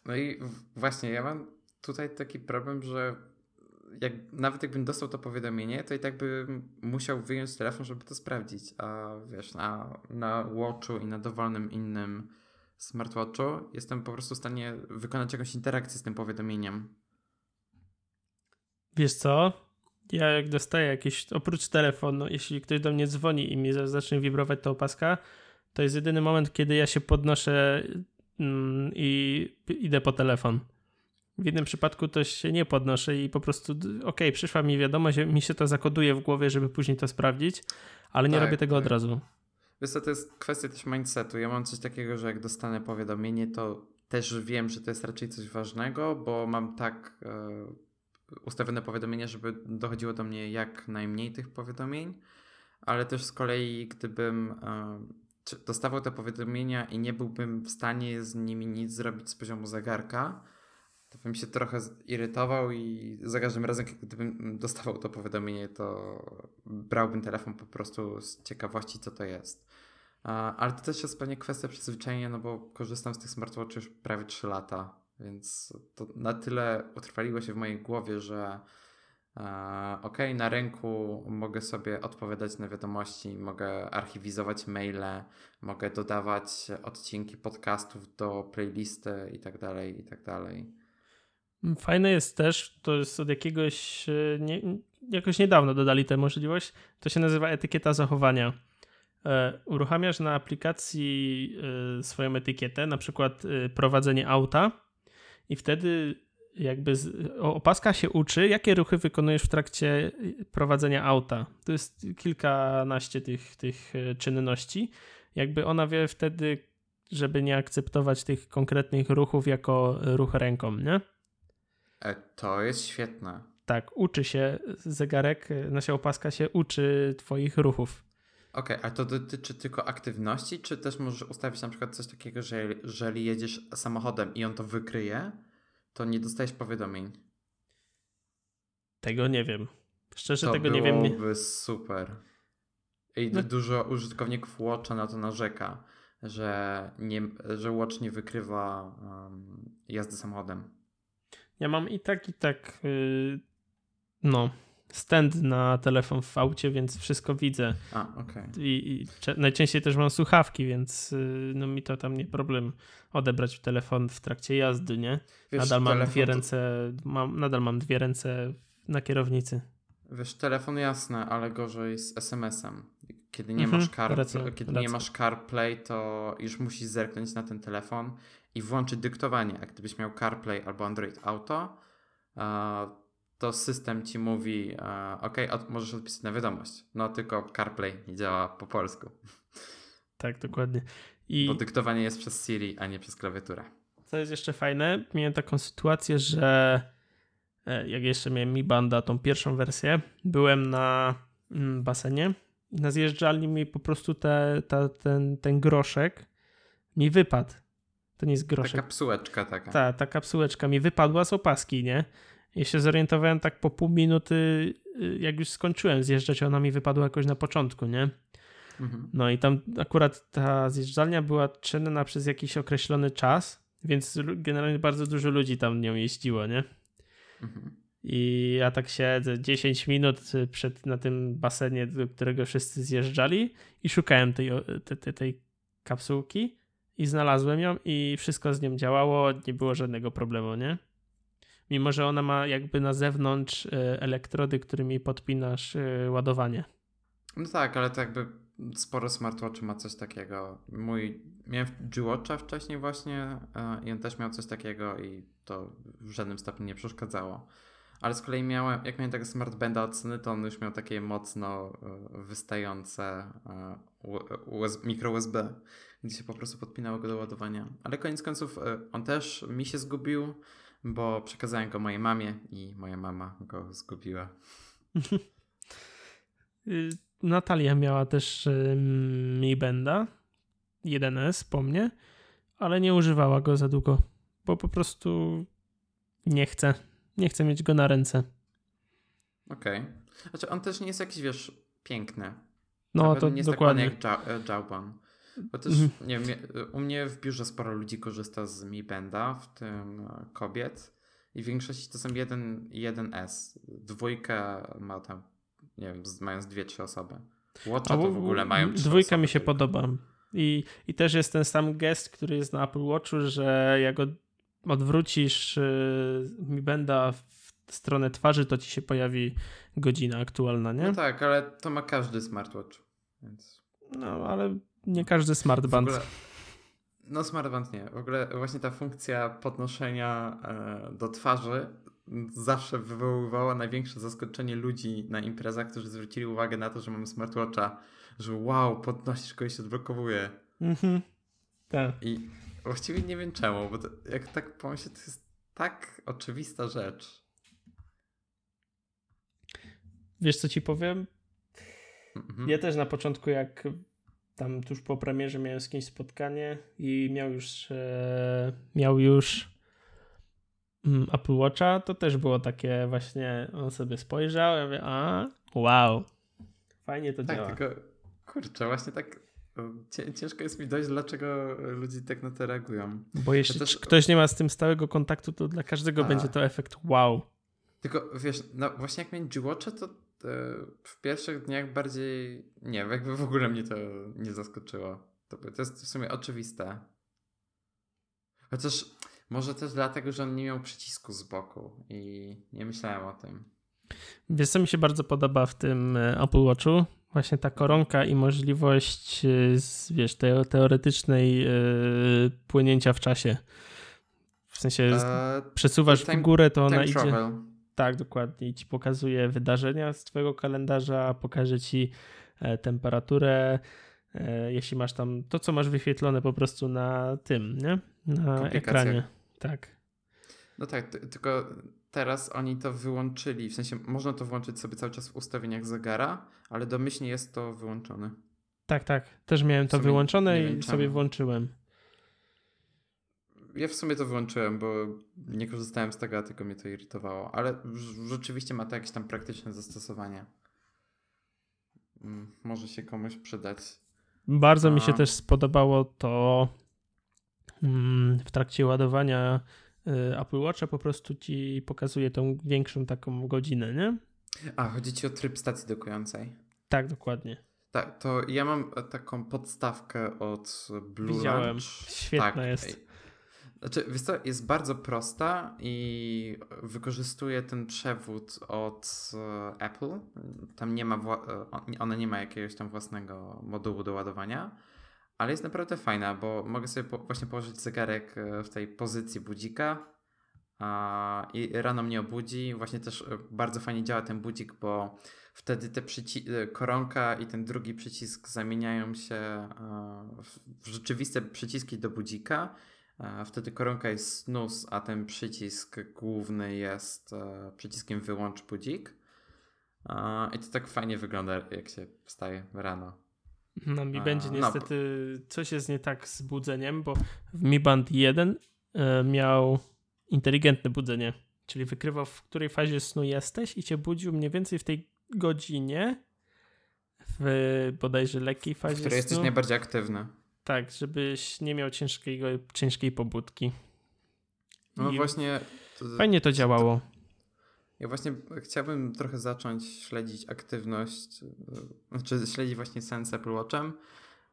No i właśnie ja mam tutaj taki problem, że jak, nawet jakbym dostał to powiadomienie, to i tak bym musiał wyjąć telefon, żeby to sprawdzić. A wiesz, na, na Watchu i na dowolnym innym smartwatchu jestem po prostu w stanie wykonać jakąś interakcję z tym powiadomieniem.
Wiesz co? Ja jak dostaję jakieś, oprócz telefonu, jeśli ktoś do mnie dzwoni i mi zacznie wibrować ta opaska, to jest jedyny moment, kiedy ja się podnoszę mm, i idę po telefon. W jednym przypadku to się nie podnoszę i po prostu, okej, okay, przyszła mi wiadomość, mi się to zakoduje w głowie, żeby później to sprawdzić, ale nie tak, robię tego tak. od razu.
Wiesz co, to jest kwestia też mindsetu. Ja mam coś takiego, że jak dostanę powiadomienie, to też wiem, że to jest raczej coś ważnego, bo mam tak e, ustawione powiadomienia, żeby dochodziło do mnie jak najmniej tych powiadomień, ale też z kolei gdybym e, dostawał te powiadomienia i nie byłbym w stanie z nimi nic zrobić z poziomu zegarka, to bym się trochę irytował i za każdym razem, gdybym dostawał to powiadomienie, to brałbym telefon po prostu z ciekawości, co to jest. Ale to też jest pewnie kwestia przyzwyczajenia, no bo korzystam z tych smartwatchy już prawie 3 lata, więc to na tyle utrwaliło się w mojej głowie, że ok, na ręku mogę sobie odpowiadać na wiadomości, mogę archiwizować maile, mogę dodawać odcinki podcastów do playlisty i tak dalej, i tak dalej.
Fajne jest też, to jest od jakiegoś, e, nie, jakoś niedawno dodali tę możliwość, to się nazywa etykieta zachowania. E, uruchamiasz na aplikacji e, swoją etykietę, na przykład prowadzenie auta i wtedy jakby opaska się uczy, jakie ruchy wykonujesz w trakcie prowadzenia auta. To jest kilkanaście tych, tych czynności. Jakby ona wie wtedy, żeby nie akceptować tych konkretnych ruchów jako ruch ręką, nie?
E, to jest świetne.
Tak, uczy się zegarek, nasza opaska się uczy twoich ruchów.
Okej, okay, a to dotyczy tylko aktywności, czy też możesz ustawić na przykład coś takiego, że jeżeli jedziesz samochodem i on to wykryje, to nie dostajesz powiadomień?
Tego nie wiem. Szczerze
to
tego nie wiem.
To byłoby super. I no. dużo użytkowników Watcha na to narzeka, że, nie, że Watch nie wykrywa um, jazdy samochodem.
Ja mam i tak, i tak, yy, no, stand na telefon w aucie, więc wszystko widzę.
A, okej. Okay.
I, I, najczęściej też mam słuchawki, więc yy, no mi to tam nie problem odebrać telefon w trakcie jazdy, nie? Wiesz, nadal mam dwie ręce, mam, nadal mam dwie ręce na kierownicy.
Wiesz, telefon jasne, ale gorzej z SMS-em. Kiedy nie, mhm, masz car, racja, kiedy racja. nie masz CarPlay, to już musisz zerknąć na ten telefon i włączyć dyktowanie. A gdybyś miał CarPlay albo Android Auto, to system ci mówi, ok, możesz odpisać na wiadomość. No tylko CarPlay nie działa po polsku.
Tak, dokładnie.
I... Bo dyktowanie jest przez Siri, a nie przez klawiaturę.
Co jest jeszcze fajne, miałem taką sytuację, że e, jak jeszcze miałem Mi Banda, tą pierwszą wersję, byłem na mm, basenie i na zjeżdżalni mi po prostu te, te, ten, ten groszek mi wypadł. To nie jest groszek.
Ta kapsułeczka taka.
Ta, ta kapsułeczka mi wypadła z opaski, nie? I się zorientowałem tak po pół minuty, y, jak już skończyłem zjeżdżać, ona mi wypadła jakoś na początku, nie? Mhm. No i tam akurat ta zjeżdżalnia była czynna przez jakiś określony czas, więc generalnie bardzo dużo ludzi tam nią jeździło, nie? Mhm. I ja tak siedzę 10 minut przed, na tym basenie, do którego wszyscy zjeżdżali i szukałem tej, tej, tej kapsułki i znalazłem ją i wszystko z nią działało, nie było żadnego problemu, nie? Mimo, że ona ma jakby na zewnątrz e, elektrody, którymi podpinasz e, ładowanie.
No tak, ale to jakby sporo smartwatchy ma coś takiego. Mój, miałem G-Watcha wcześniej właśnie e, i on też miał coś takiego i to w żadnym stopniu nie przeszkadzało. Ale z kolei miałem, jak miałem tego smart banda od Sony, to on już miał takie mocno wystające mikro USB, gdzie się po prostu podpinało go do ładowania. Ale koniec końców e, on też mi się zgubił, bo przekazałem go mojej mamie i moja mama go zgubiła.
Y, Natalia miała też Mi Benda 1S po mnie, ale nie używała go za długo, bo po prostu nie chce. Nie chce mieć go na ręce.
Okej. Okay. Znaczy on też nie jest jakiś, wiesz, piękny.
No to nie jest dokładnie.
Tak jak Jawban. Bo też, mm. nie wiem, u mnie w biurze sporo ludzi korzysta z Mi Benda, w tym e, kobiet. I w większości to są 1, 1S. Dwójka ma tam, nie wiem, mając dwie, trzy osoby. Watcha to w ogóle mają trzy
Dwójka mi się podoba. I, I też jest ten sam gest, który jest na Apple Watchu, że jak go odwrócisz y, Mi Benda w stronę twarzy, to ci się pojawi godzina aktualna, nie?
No tak, ale to ma każdy smartwatch. Więc...
No, ale nie każdy smartband. Ogóle...
No, smartband nie. W ogóle właśnie ta funkcja podnoszenia e, do twarzy zawsze wywoływała największe zaskoczenie ludzi na imprezach, którzy zwrócili uwagę na to, że mamy smartwatcha, że wow, podnosisz go i się odblokowuje. Mhm.
Tak.
I właściwie nie wiem czemu, bo to, jak tak pomyślę, to jest tak oczywista rzecz.
Wiesz co ci powiem? Mhm. Ja też na początku jak tam tuż po premierze miałem z kimś spotkanie i miał już e, miał już mm, Apple Watcha, to też było takie właśnie, on sobie spojrzał, ja mówię, a wow, fajnie to
tak,
działa.
Tylko, kurczę, właśnie tak ciężko jest mi dojść, dlaczego ludzie tak na to reagują.
Bo jeśli ktoś nie ma z tym stałego kontaktu, to dla każdego a. będzie to efekt wow.
Tylko wiesz, no właśnie jak miałem G-Watcha, to w pierwszych dniach bardziej, nie jakby w ogóle mnie to nie zaskoczyło. To, to jest w sumie oczywiste. Chociaż może też dlatego, że on nie miał przycisku z boku i nie myślałem o tym.
Wiesz, co mi się bardzo podoba w tym e, Apple Watchu? Właśnie ta koronka i możliwość, e, wiesz, tej teoretycznej yy, płynięcia w czasie. W sensie przesuwasz time, w górę, to ona idzie. Travel. Tak, dokładnie. I ci pokazuje wydarzenia z twojego kalendarza, pokaże ci e, temperaturę, e, jeśli masz tam to, co masz wyświetlone po prostu na tym, nie? Na ekranie. Tak.
No tak, tylko teraz oni to wyłączyli, w sensie można to włączyć sobie cały czas w ustawieniach zegara, ale domyślnie jest to wyłączone.
Tak, tak. Też miałem to wyłączone i sobie włączyłem
ja w sumie to wyłączyłem, bo nie korzystałem z tego, a tylko mnie to irytowało. Ale rzeczywiście ma to jakieś tam praktyczne zastosowanie. Mm, może się komuś przydać.
Bardzo a... mi się też spodobało to mm, w trakcie ładowania y, Apple Watcha po prostu ci pokazuje tą większą taką godzinę, nie?
A, chodzi ci o tryb stacji dokującej.
Tak, dokładnie.
Tak, to ja mam taką podstawkę od Blue
Widziałem.
Lunch.
Świetna tak. jest.
Znaczy, wiesz co, jest bardzo prosta i wykorzystuje ten przewód od e, Apple. Tam nie ma, e, ona nie ma jakiegoś tam własnego modułu do ładowania, ale jest naprawdę fajna, bo mogę sobie po, właśnie położyć zegarek e, w tej pozycji budzika a, i rano mnie obudzi. Właśnie też bardzo fajnie działa ten budzik, bo wtedy te koronka i ten drugi przycisk zamieniają się w rzeczywiste przyciski do budzika Wtedy koronka jest snus, a ten przycisk główny jest e, przyciskiem wyłącz budzik. I to tak fajnie wygląda, jak się wstaje rano.
No mi będzie no, niestety no. coś jest nie tak z budzeniem, bo w Mi Band 1 e, miał inteligentne budzenie, czyli wykrywał w której fazie snu jesteś i cię budził mniej więcej w tej godzinie, w bodajże lekkiej fazie w
której
snu.
jesteś najbardziej aktywny.
Tak, żebyś nie miał ciężkiego, ciężkiej pobudki.
No I właśnie.
To, fajnie to działało.
Ja właśnie chciałbym trochę zacząć śledzić aktywność, znaczy śledzić właśnie sens Apple Watchem,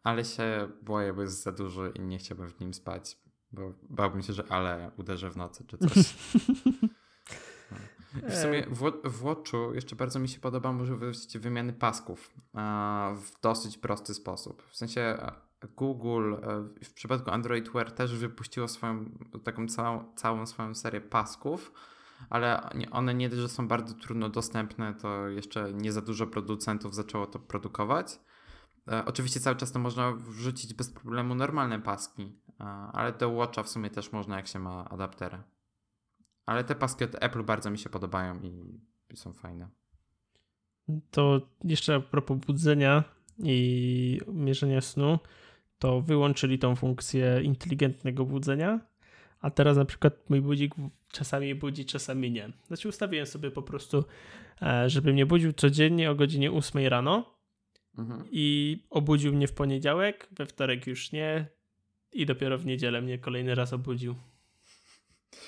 ale się boję, bo jest za duży i nie chciałbym w nim spać, bo bałbym się, że ale uderzę w nocy czy coś. W sumie w, w Watchu jeszcze bardzo mi się podoba możliwość wymiany pasków w dosyć prosty sposób. W sensie Google w przypadku Android Wear też wypuściło swoją taką całą, całą swoją serię pasków, ale one nie że są bardzo trudno dostępne, to jeszcze nie za dużo producentów zaczęło to produkować. E, oczywiście cały czas to można wrzucić bez problemu normalne paski, e, ale do Watcha w sumie też można, jak się ma adaptery. Ale te paski od Apple bardzo mi się podobają i są fajne.
To jeszcze a propos budzenia i mierzenia snu, to wyłączyli tą funkcję inteligentnego budzenia, a teraz na przykład mój budzik czasami budzi, czasami nie. Znaczy ustawiłem sobie po prostu, e, żeby mnie budził codziennie o godzinie 8 rano mhm. i obudził mnie w poniedziałek, we wtorek już nie i dopiero w niedzielę mnie kolejny raz obudził.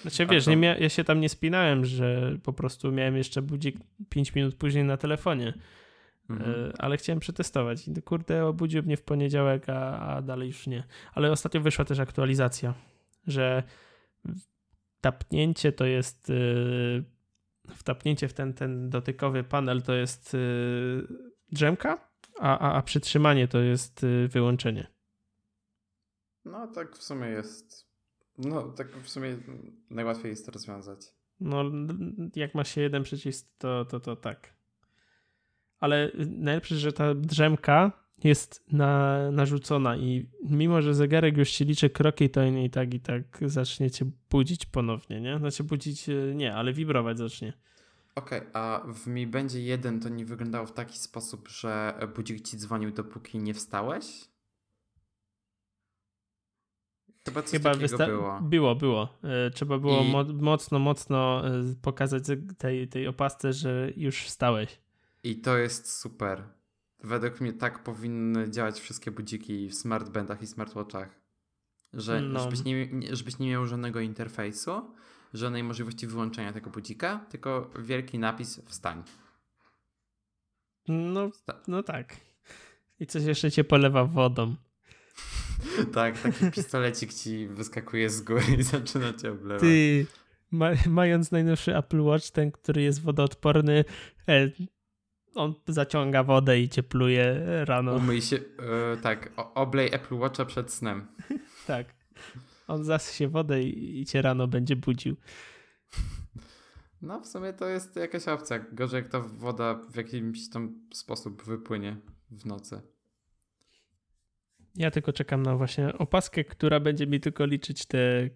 Znaczy wiesz, nie ja się tam nie spinałem, że po prostu miałem jeszcze budzik 5 minut później na telefonie. Mhm. E, ale chciałem przetestować. I kurde, obudził mnie w poniedziałek, a, a dalej już nie. Ale ostatnio wyszła też aktualizacja, że tapnięcie to jest yy, wtapnięcie w ten, ten dotykowy panel to jest yy, drzemka, a, a, a przytrzymanie to jest yy, wyłączenie.
No tak w sumie jest. No tak w sumie najłatwiej jest to rozwiązać.
No jak ma się jeden przycisk, to, to, to tak. Ale najlepsze, że ta drzemka jest na, narzucona i mimo, że zegarek już ci liczy kroki, to i tak i tak zacznie cię budzić ponownie, nie? Znaczy budzić e, nie, ale wibrować zacznie.
Okej, okay, a w Mi będzie jeden to nie wyglądało w taki sposób, że budzik ci dzwonił dopóki nie wstałeś? Chyba coś Chyba takiego było.
Było, było. E, trzeba było I... mo mocno, mocno e, pokazać tej, tej opasce, że już wstałeś.
I to jest super. Według mnie tak powinny działać wszystkie budziki w smartbandach i smartwatchach. Że, no. żebyś, nie, żebyś nie miał żadnego interfejsu, żadnej możliwości wyłączenia tego budzika, tylko wielki napis wstań.
No, no tak. I coś jeszcze cię polewa wodą.
tak, taki pistolecik ci wyskakuje z góry i zaczyna cię oblewać.
Ty, ma, mając najnowszy Apple Watch, ten, który jest wodoodporny, e, on zaciąga wodę i ciepluje rano.
Umyj się, yy, tak, oblej Apple Watcha przed snem.
tak. On zasie wodę i, i cię rano będzie budził.
No, w sumie to jest jakaś opcja. Gorzej jak ta woda w jakimś tam sposób wypłynie w nocy.
Ja tylko czekam na właśnie opaskę, która będzie mi tylko liczyć te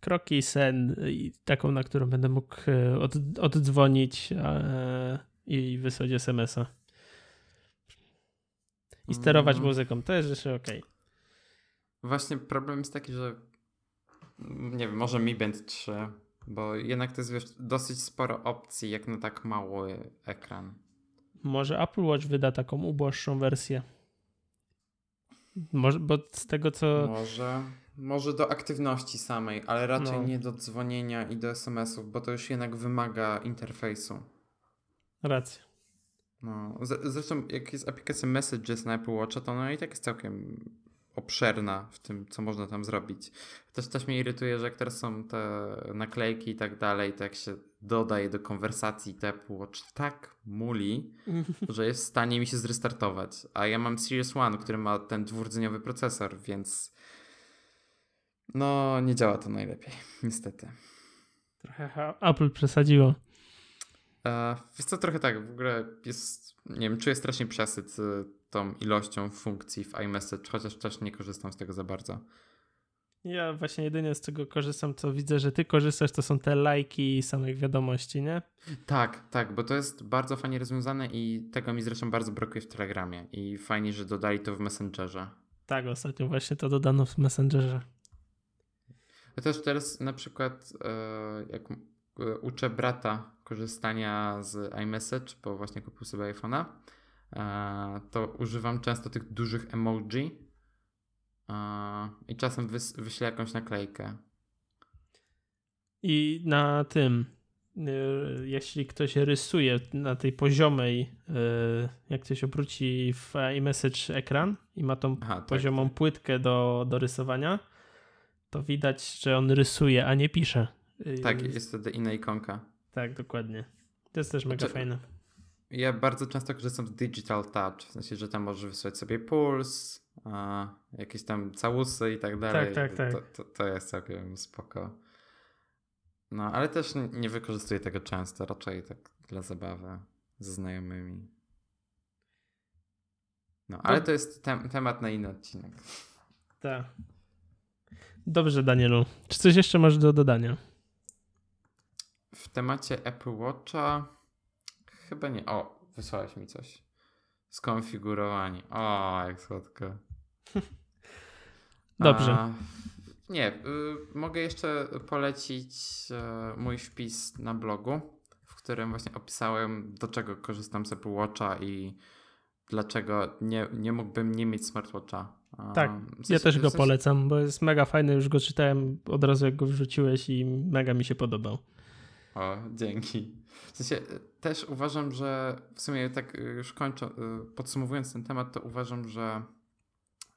kroki, sen i taką, na którą będę mógł e, od, oddzwonić. E, i wysłać SMS-a. I sterować mm. muzyką. To jest jeszcze ok.
Właśnie problem jest taki, że nie wiem, może Mi Band 3, bo jednak to jest wiesz, dosyć sporo opcji, jak na tak mały ekran.
Może Apple Watch wyda taką uboższą wersję. Może, bo z tego co.
Może. Może do aktywności samej, ale raczej no. nie do dzwonienia i do SMS-ów, bo to już jednak wymaga interfejsu.
Racja.
No, zresztą jak jest aplikacja Messages na Apple Watcha, to ona i tak jest całkiem obszerna w tym, co można tam zrobić. Też, też mnie irytuje, że jak teraz są te naklejki i tak dalej, to jak się dodaje do konwersacji to Apple Watch tak muli, że jest w stanie mi się zrestartować. A ja mam Series One, który ma ten dwurdzeniowy procesor, więc no nie działa to najlepiej, niestety.
Trochę Apple przesadziło.
E, jest to trochę tak, w ogóle jest, nie wiem, czuję strasznie przesyt e, tą ilością funkcji w iMessage, chociaż też nie korzystam z tego za bardzo.
Ja właśnie jedynie z czego korzystam, co widzę, że ty korzystasz, to są te lajki samych wiadomości, nie?
Tak, tak, bo to jest bardzo fajnie rozwiązane i tego mi zresztą bardzo brakuje w Telegramie i fajnie, że dodali to w Messengerze.
Tak, ostatnio właśnie to dodano w Messengerze.
Ja też teraz na przykład e, jak uczę brata korzystania z iMessage, bo właśnie kupił sobie iPhone'a, e, to używam często tych dużych emoji e, i czasem wys wyślę jakąś naklejkę.
I na tym, e, jeśli ktoś rysuje na tej poziomej, jak ktoś obróci w iMessage ekran i ma tą Aha, tak, poziomą tak. płytkę do, do rysowania, to widać, że on rysuje, a nie pisze.
Tak, jest wtedy inna ikonka.
Tak, dokładnie. To jest też mega znaczy, fajne.
Ja bardzo często korzystam z Digital Touch, w sensie, że tam możesz wysłać sobie puls, a, jakieś tam całusy i tak dalej.
tak, tak.
To, to, to jest całkiem spoko. No, ale też nie wykorzystuję tego często, raczej tak dla zabawy ze znajomymi. No, ale to jest tem temat na inny odcinek.
Tak. Dobrze, Danielu. Czy coś jeszcze masz do dodania?
W temacie Apple Watcha chyba nie. O, wysłałeś mi coś. Skonfigurowanie. O, jak słodko.
Dobrze.
A, nie, y, mogę jeszcze polecić y, mój wpis na blogu, w którym właśnie opisałem, do czego korzystam z Apple Watcha i dlaczego nie, nie mógłbym nie mieć smartwatcha.
Tak, ja też go polecam, bo jest mega fajny, już go czytałem od razu jak go wrzuciłeś i mega mi się podobał.
O, dzięki. W sensie też uważam, że w sumie tak już kończę, podsumowując ten temat, to uważam, że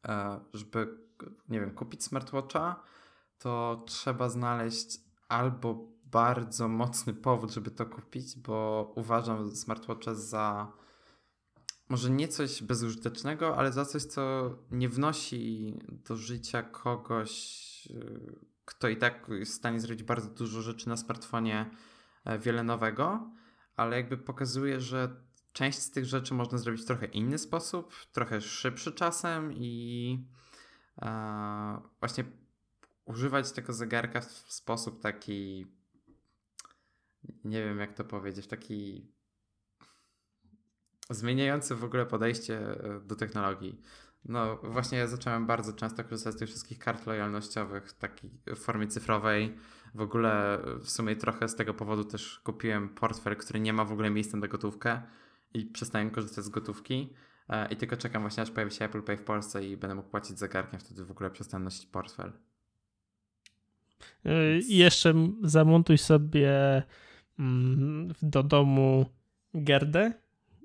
e, żeby, nie wiem, kupić smartwatcha, to trzeba znaleźć albo bardzo mocny powód, żeby to kupić, bo uważam smartwatcha za może nie coś bezużytecznego, ale za coś, co nie wnosi do życia kogoś, y, kto i tak jest w stanie zrobić bardzo dużo rzeczy na smartfonie, e, wiele nowego, ale jakby pokazuje, że część z tych rzeczy można zrobić w trochę inny sposób, trochę szybszy czasem i e, właśnie używać tego zegarka w sposób taki, nie wiem jak to powiedzieć, taki zmieniający w ogóle podejście e, do technologii. No właśnie ja zacząłem bardzo często korzystać z tych wszystkich kart lojalnościowych takiej w formie cyfrowej. W ogóle e, w sumie trochę z tego powodu też kupiłem portfel, który nie ma w ogóle miejsca na gotówkę i przestałem korzystać z gotówki. E, I tylko czekam właśnie aż pojawi się Apple Pay w Polsce i będę mógł płacić zegarkiem, wtedy w ogóle przestanę nosić portfel.
I jeszcze zamontuj sobie mm, do domu gerdę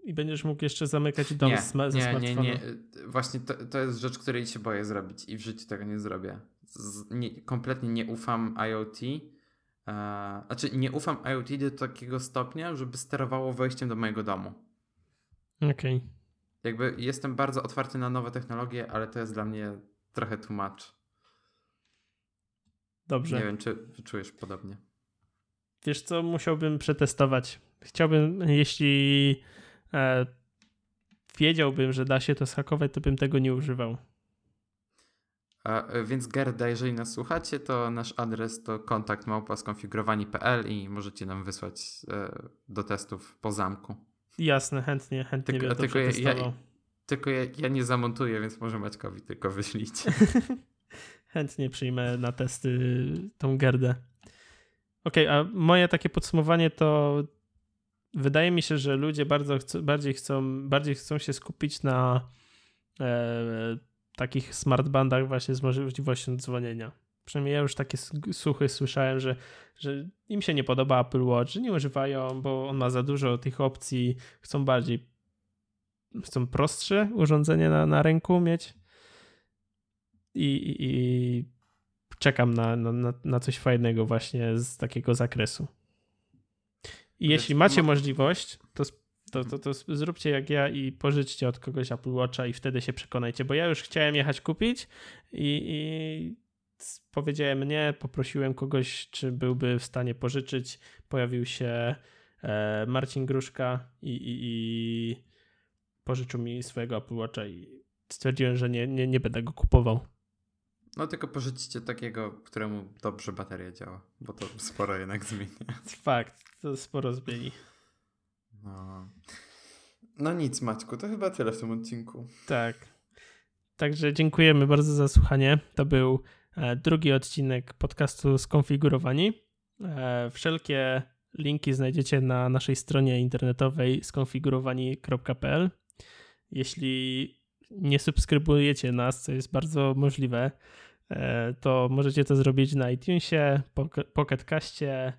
i będziesz mógł jeszcze zamykać dom
nie,
z, ze
nie,
smartfonu.
Nie, nie, Właśnie to, to jest rzecz, której się boję zrobić i w życiu tego nie zrobię. Z, nie, kompletnie nie ufam IoT. E, znaczy, nie ufam IoT do takiego stopnia, żeby sterowało wejściem do mojego domu.
Okej. Okay.
Jakby jestem bardzo otwarty na nowe technologie, ale to jest dla mnie trochę much.
Dobrze.
Nie wiem, czy czujesz podobnie.
Wiesz co, musiałbym przetestować. Chciałbym, jeśli wiedziałbym, że da się to schakować, to bym tego nie używał.
A, e, więc Gerda, jeżeli nas słuchacie, to nasz adres to kontakt skonfigurowani.pl i możecie nam wysłać e, do testów po zamku.
Jasne, chętnie, chętnie tylko,
tylko ja, ja, tylko ja, ja, nie zamontuję, więc może Maćkowi tylko wyślijcie.
chętnie przyjmę na testy tą Gerdę. Okej, okay, a moje takie podsumowanie to wydaje mi się, że ludzie bardzo chcą, bardziej, chcą, bardziej chcą się skupić na e, takich smartbandach właśnie z możliwością dzwonienia. Przynajmniej ja już takie słuchy słyszałem, że, że im się nie podoba Apple Watch, że nie używają, bo on ma za dużo tych opcji, chcą bardziej, chcą prostsze urządzenie na, na ręku mieć i, i, i czekam na, na, na coś fajnego właśnie z takiego zakresu. I jeśli macie możliwość, to, to, to, to zróbcie jak ja i pożyczcie od kogoś Apple Watcha i wtedy się przekonajcie, bo ja już chciałem jechać kupić i, i powiedziałem nie, poprosiłem kogoś, czy byłby w stanie pożyczyć. Pojawił się e, Marcin Gruszka i, i, i pożyczył mi swojego Apple Watcha i stwierdziłem, że nie, nie, nie będę go kupował.
No tylko pożyczycie takiego, któremu dobrze bateria działa, bo to sporo jednak zmienia.
Fakt, to sporo zmieni.
No. no nic Maćku, to chyba tyle w tym odcinku.
Tak. Także dziękujemy bardzo za słuchanie. To był e, drugi odcinek podcastu Skonfigurowani. E, wszelkie linki znajdziecie na naszej stronie internetowej skonfigurowani.pl. Jeśli nie subskrybujecie nas, co jest bardzo możliwe, e, to możecie to zrobić na iTunesie, Pocketcaście,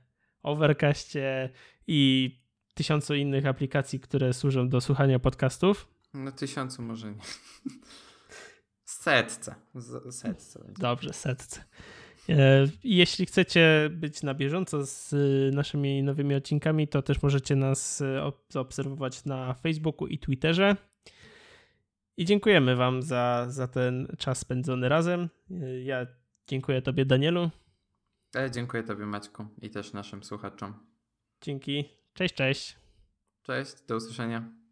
Overcastie i tysiącu innych aplikacji, które służą do słuchania podcastów.
No tysiącu może nie. Setce. Setce.
Dobrze, setce. E, jeśli chcecie być na bieżąco z naszymi nowymi odcinkami, to też możecie nas zaobserwować na Facebooku i Twitterze. I dziękujemy Wam za, za ten czas spędzony razem. Ja dziękuję Tobie, Danielu.
Ja dziękuję Tobie, Maćku, i też naszym słuchaczom.
Dzięki. Cześć, cześć.
Cześć, do usłyszenia.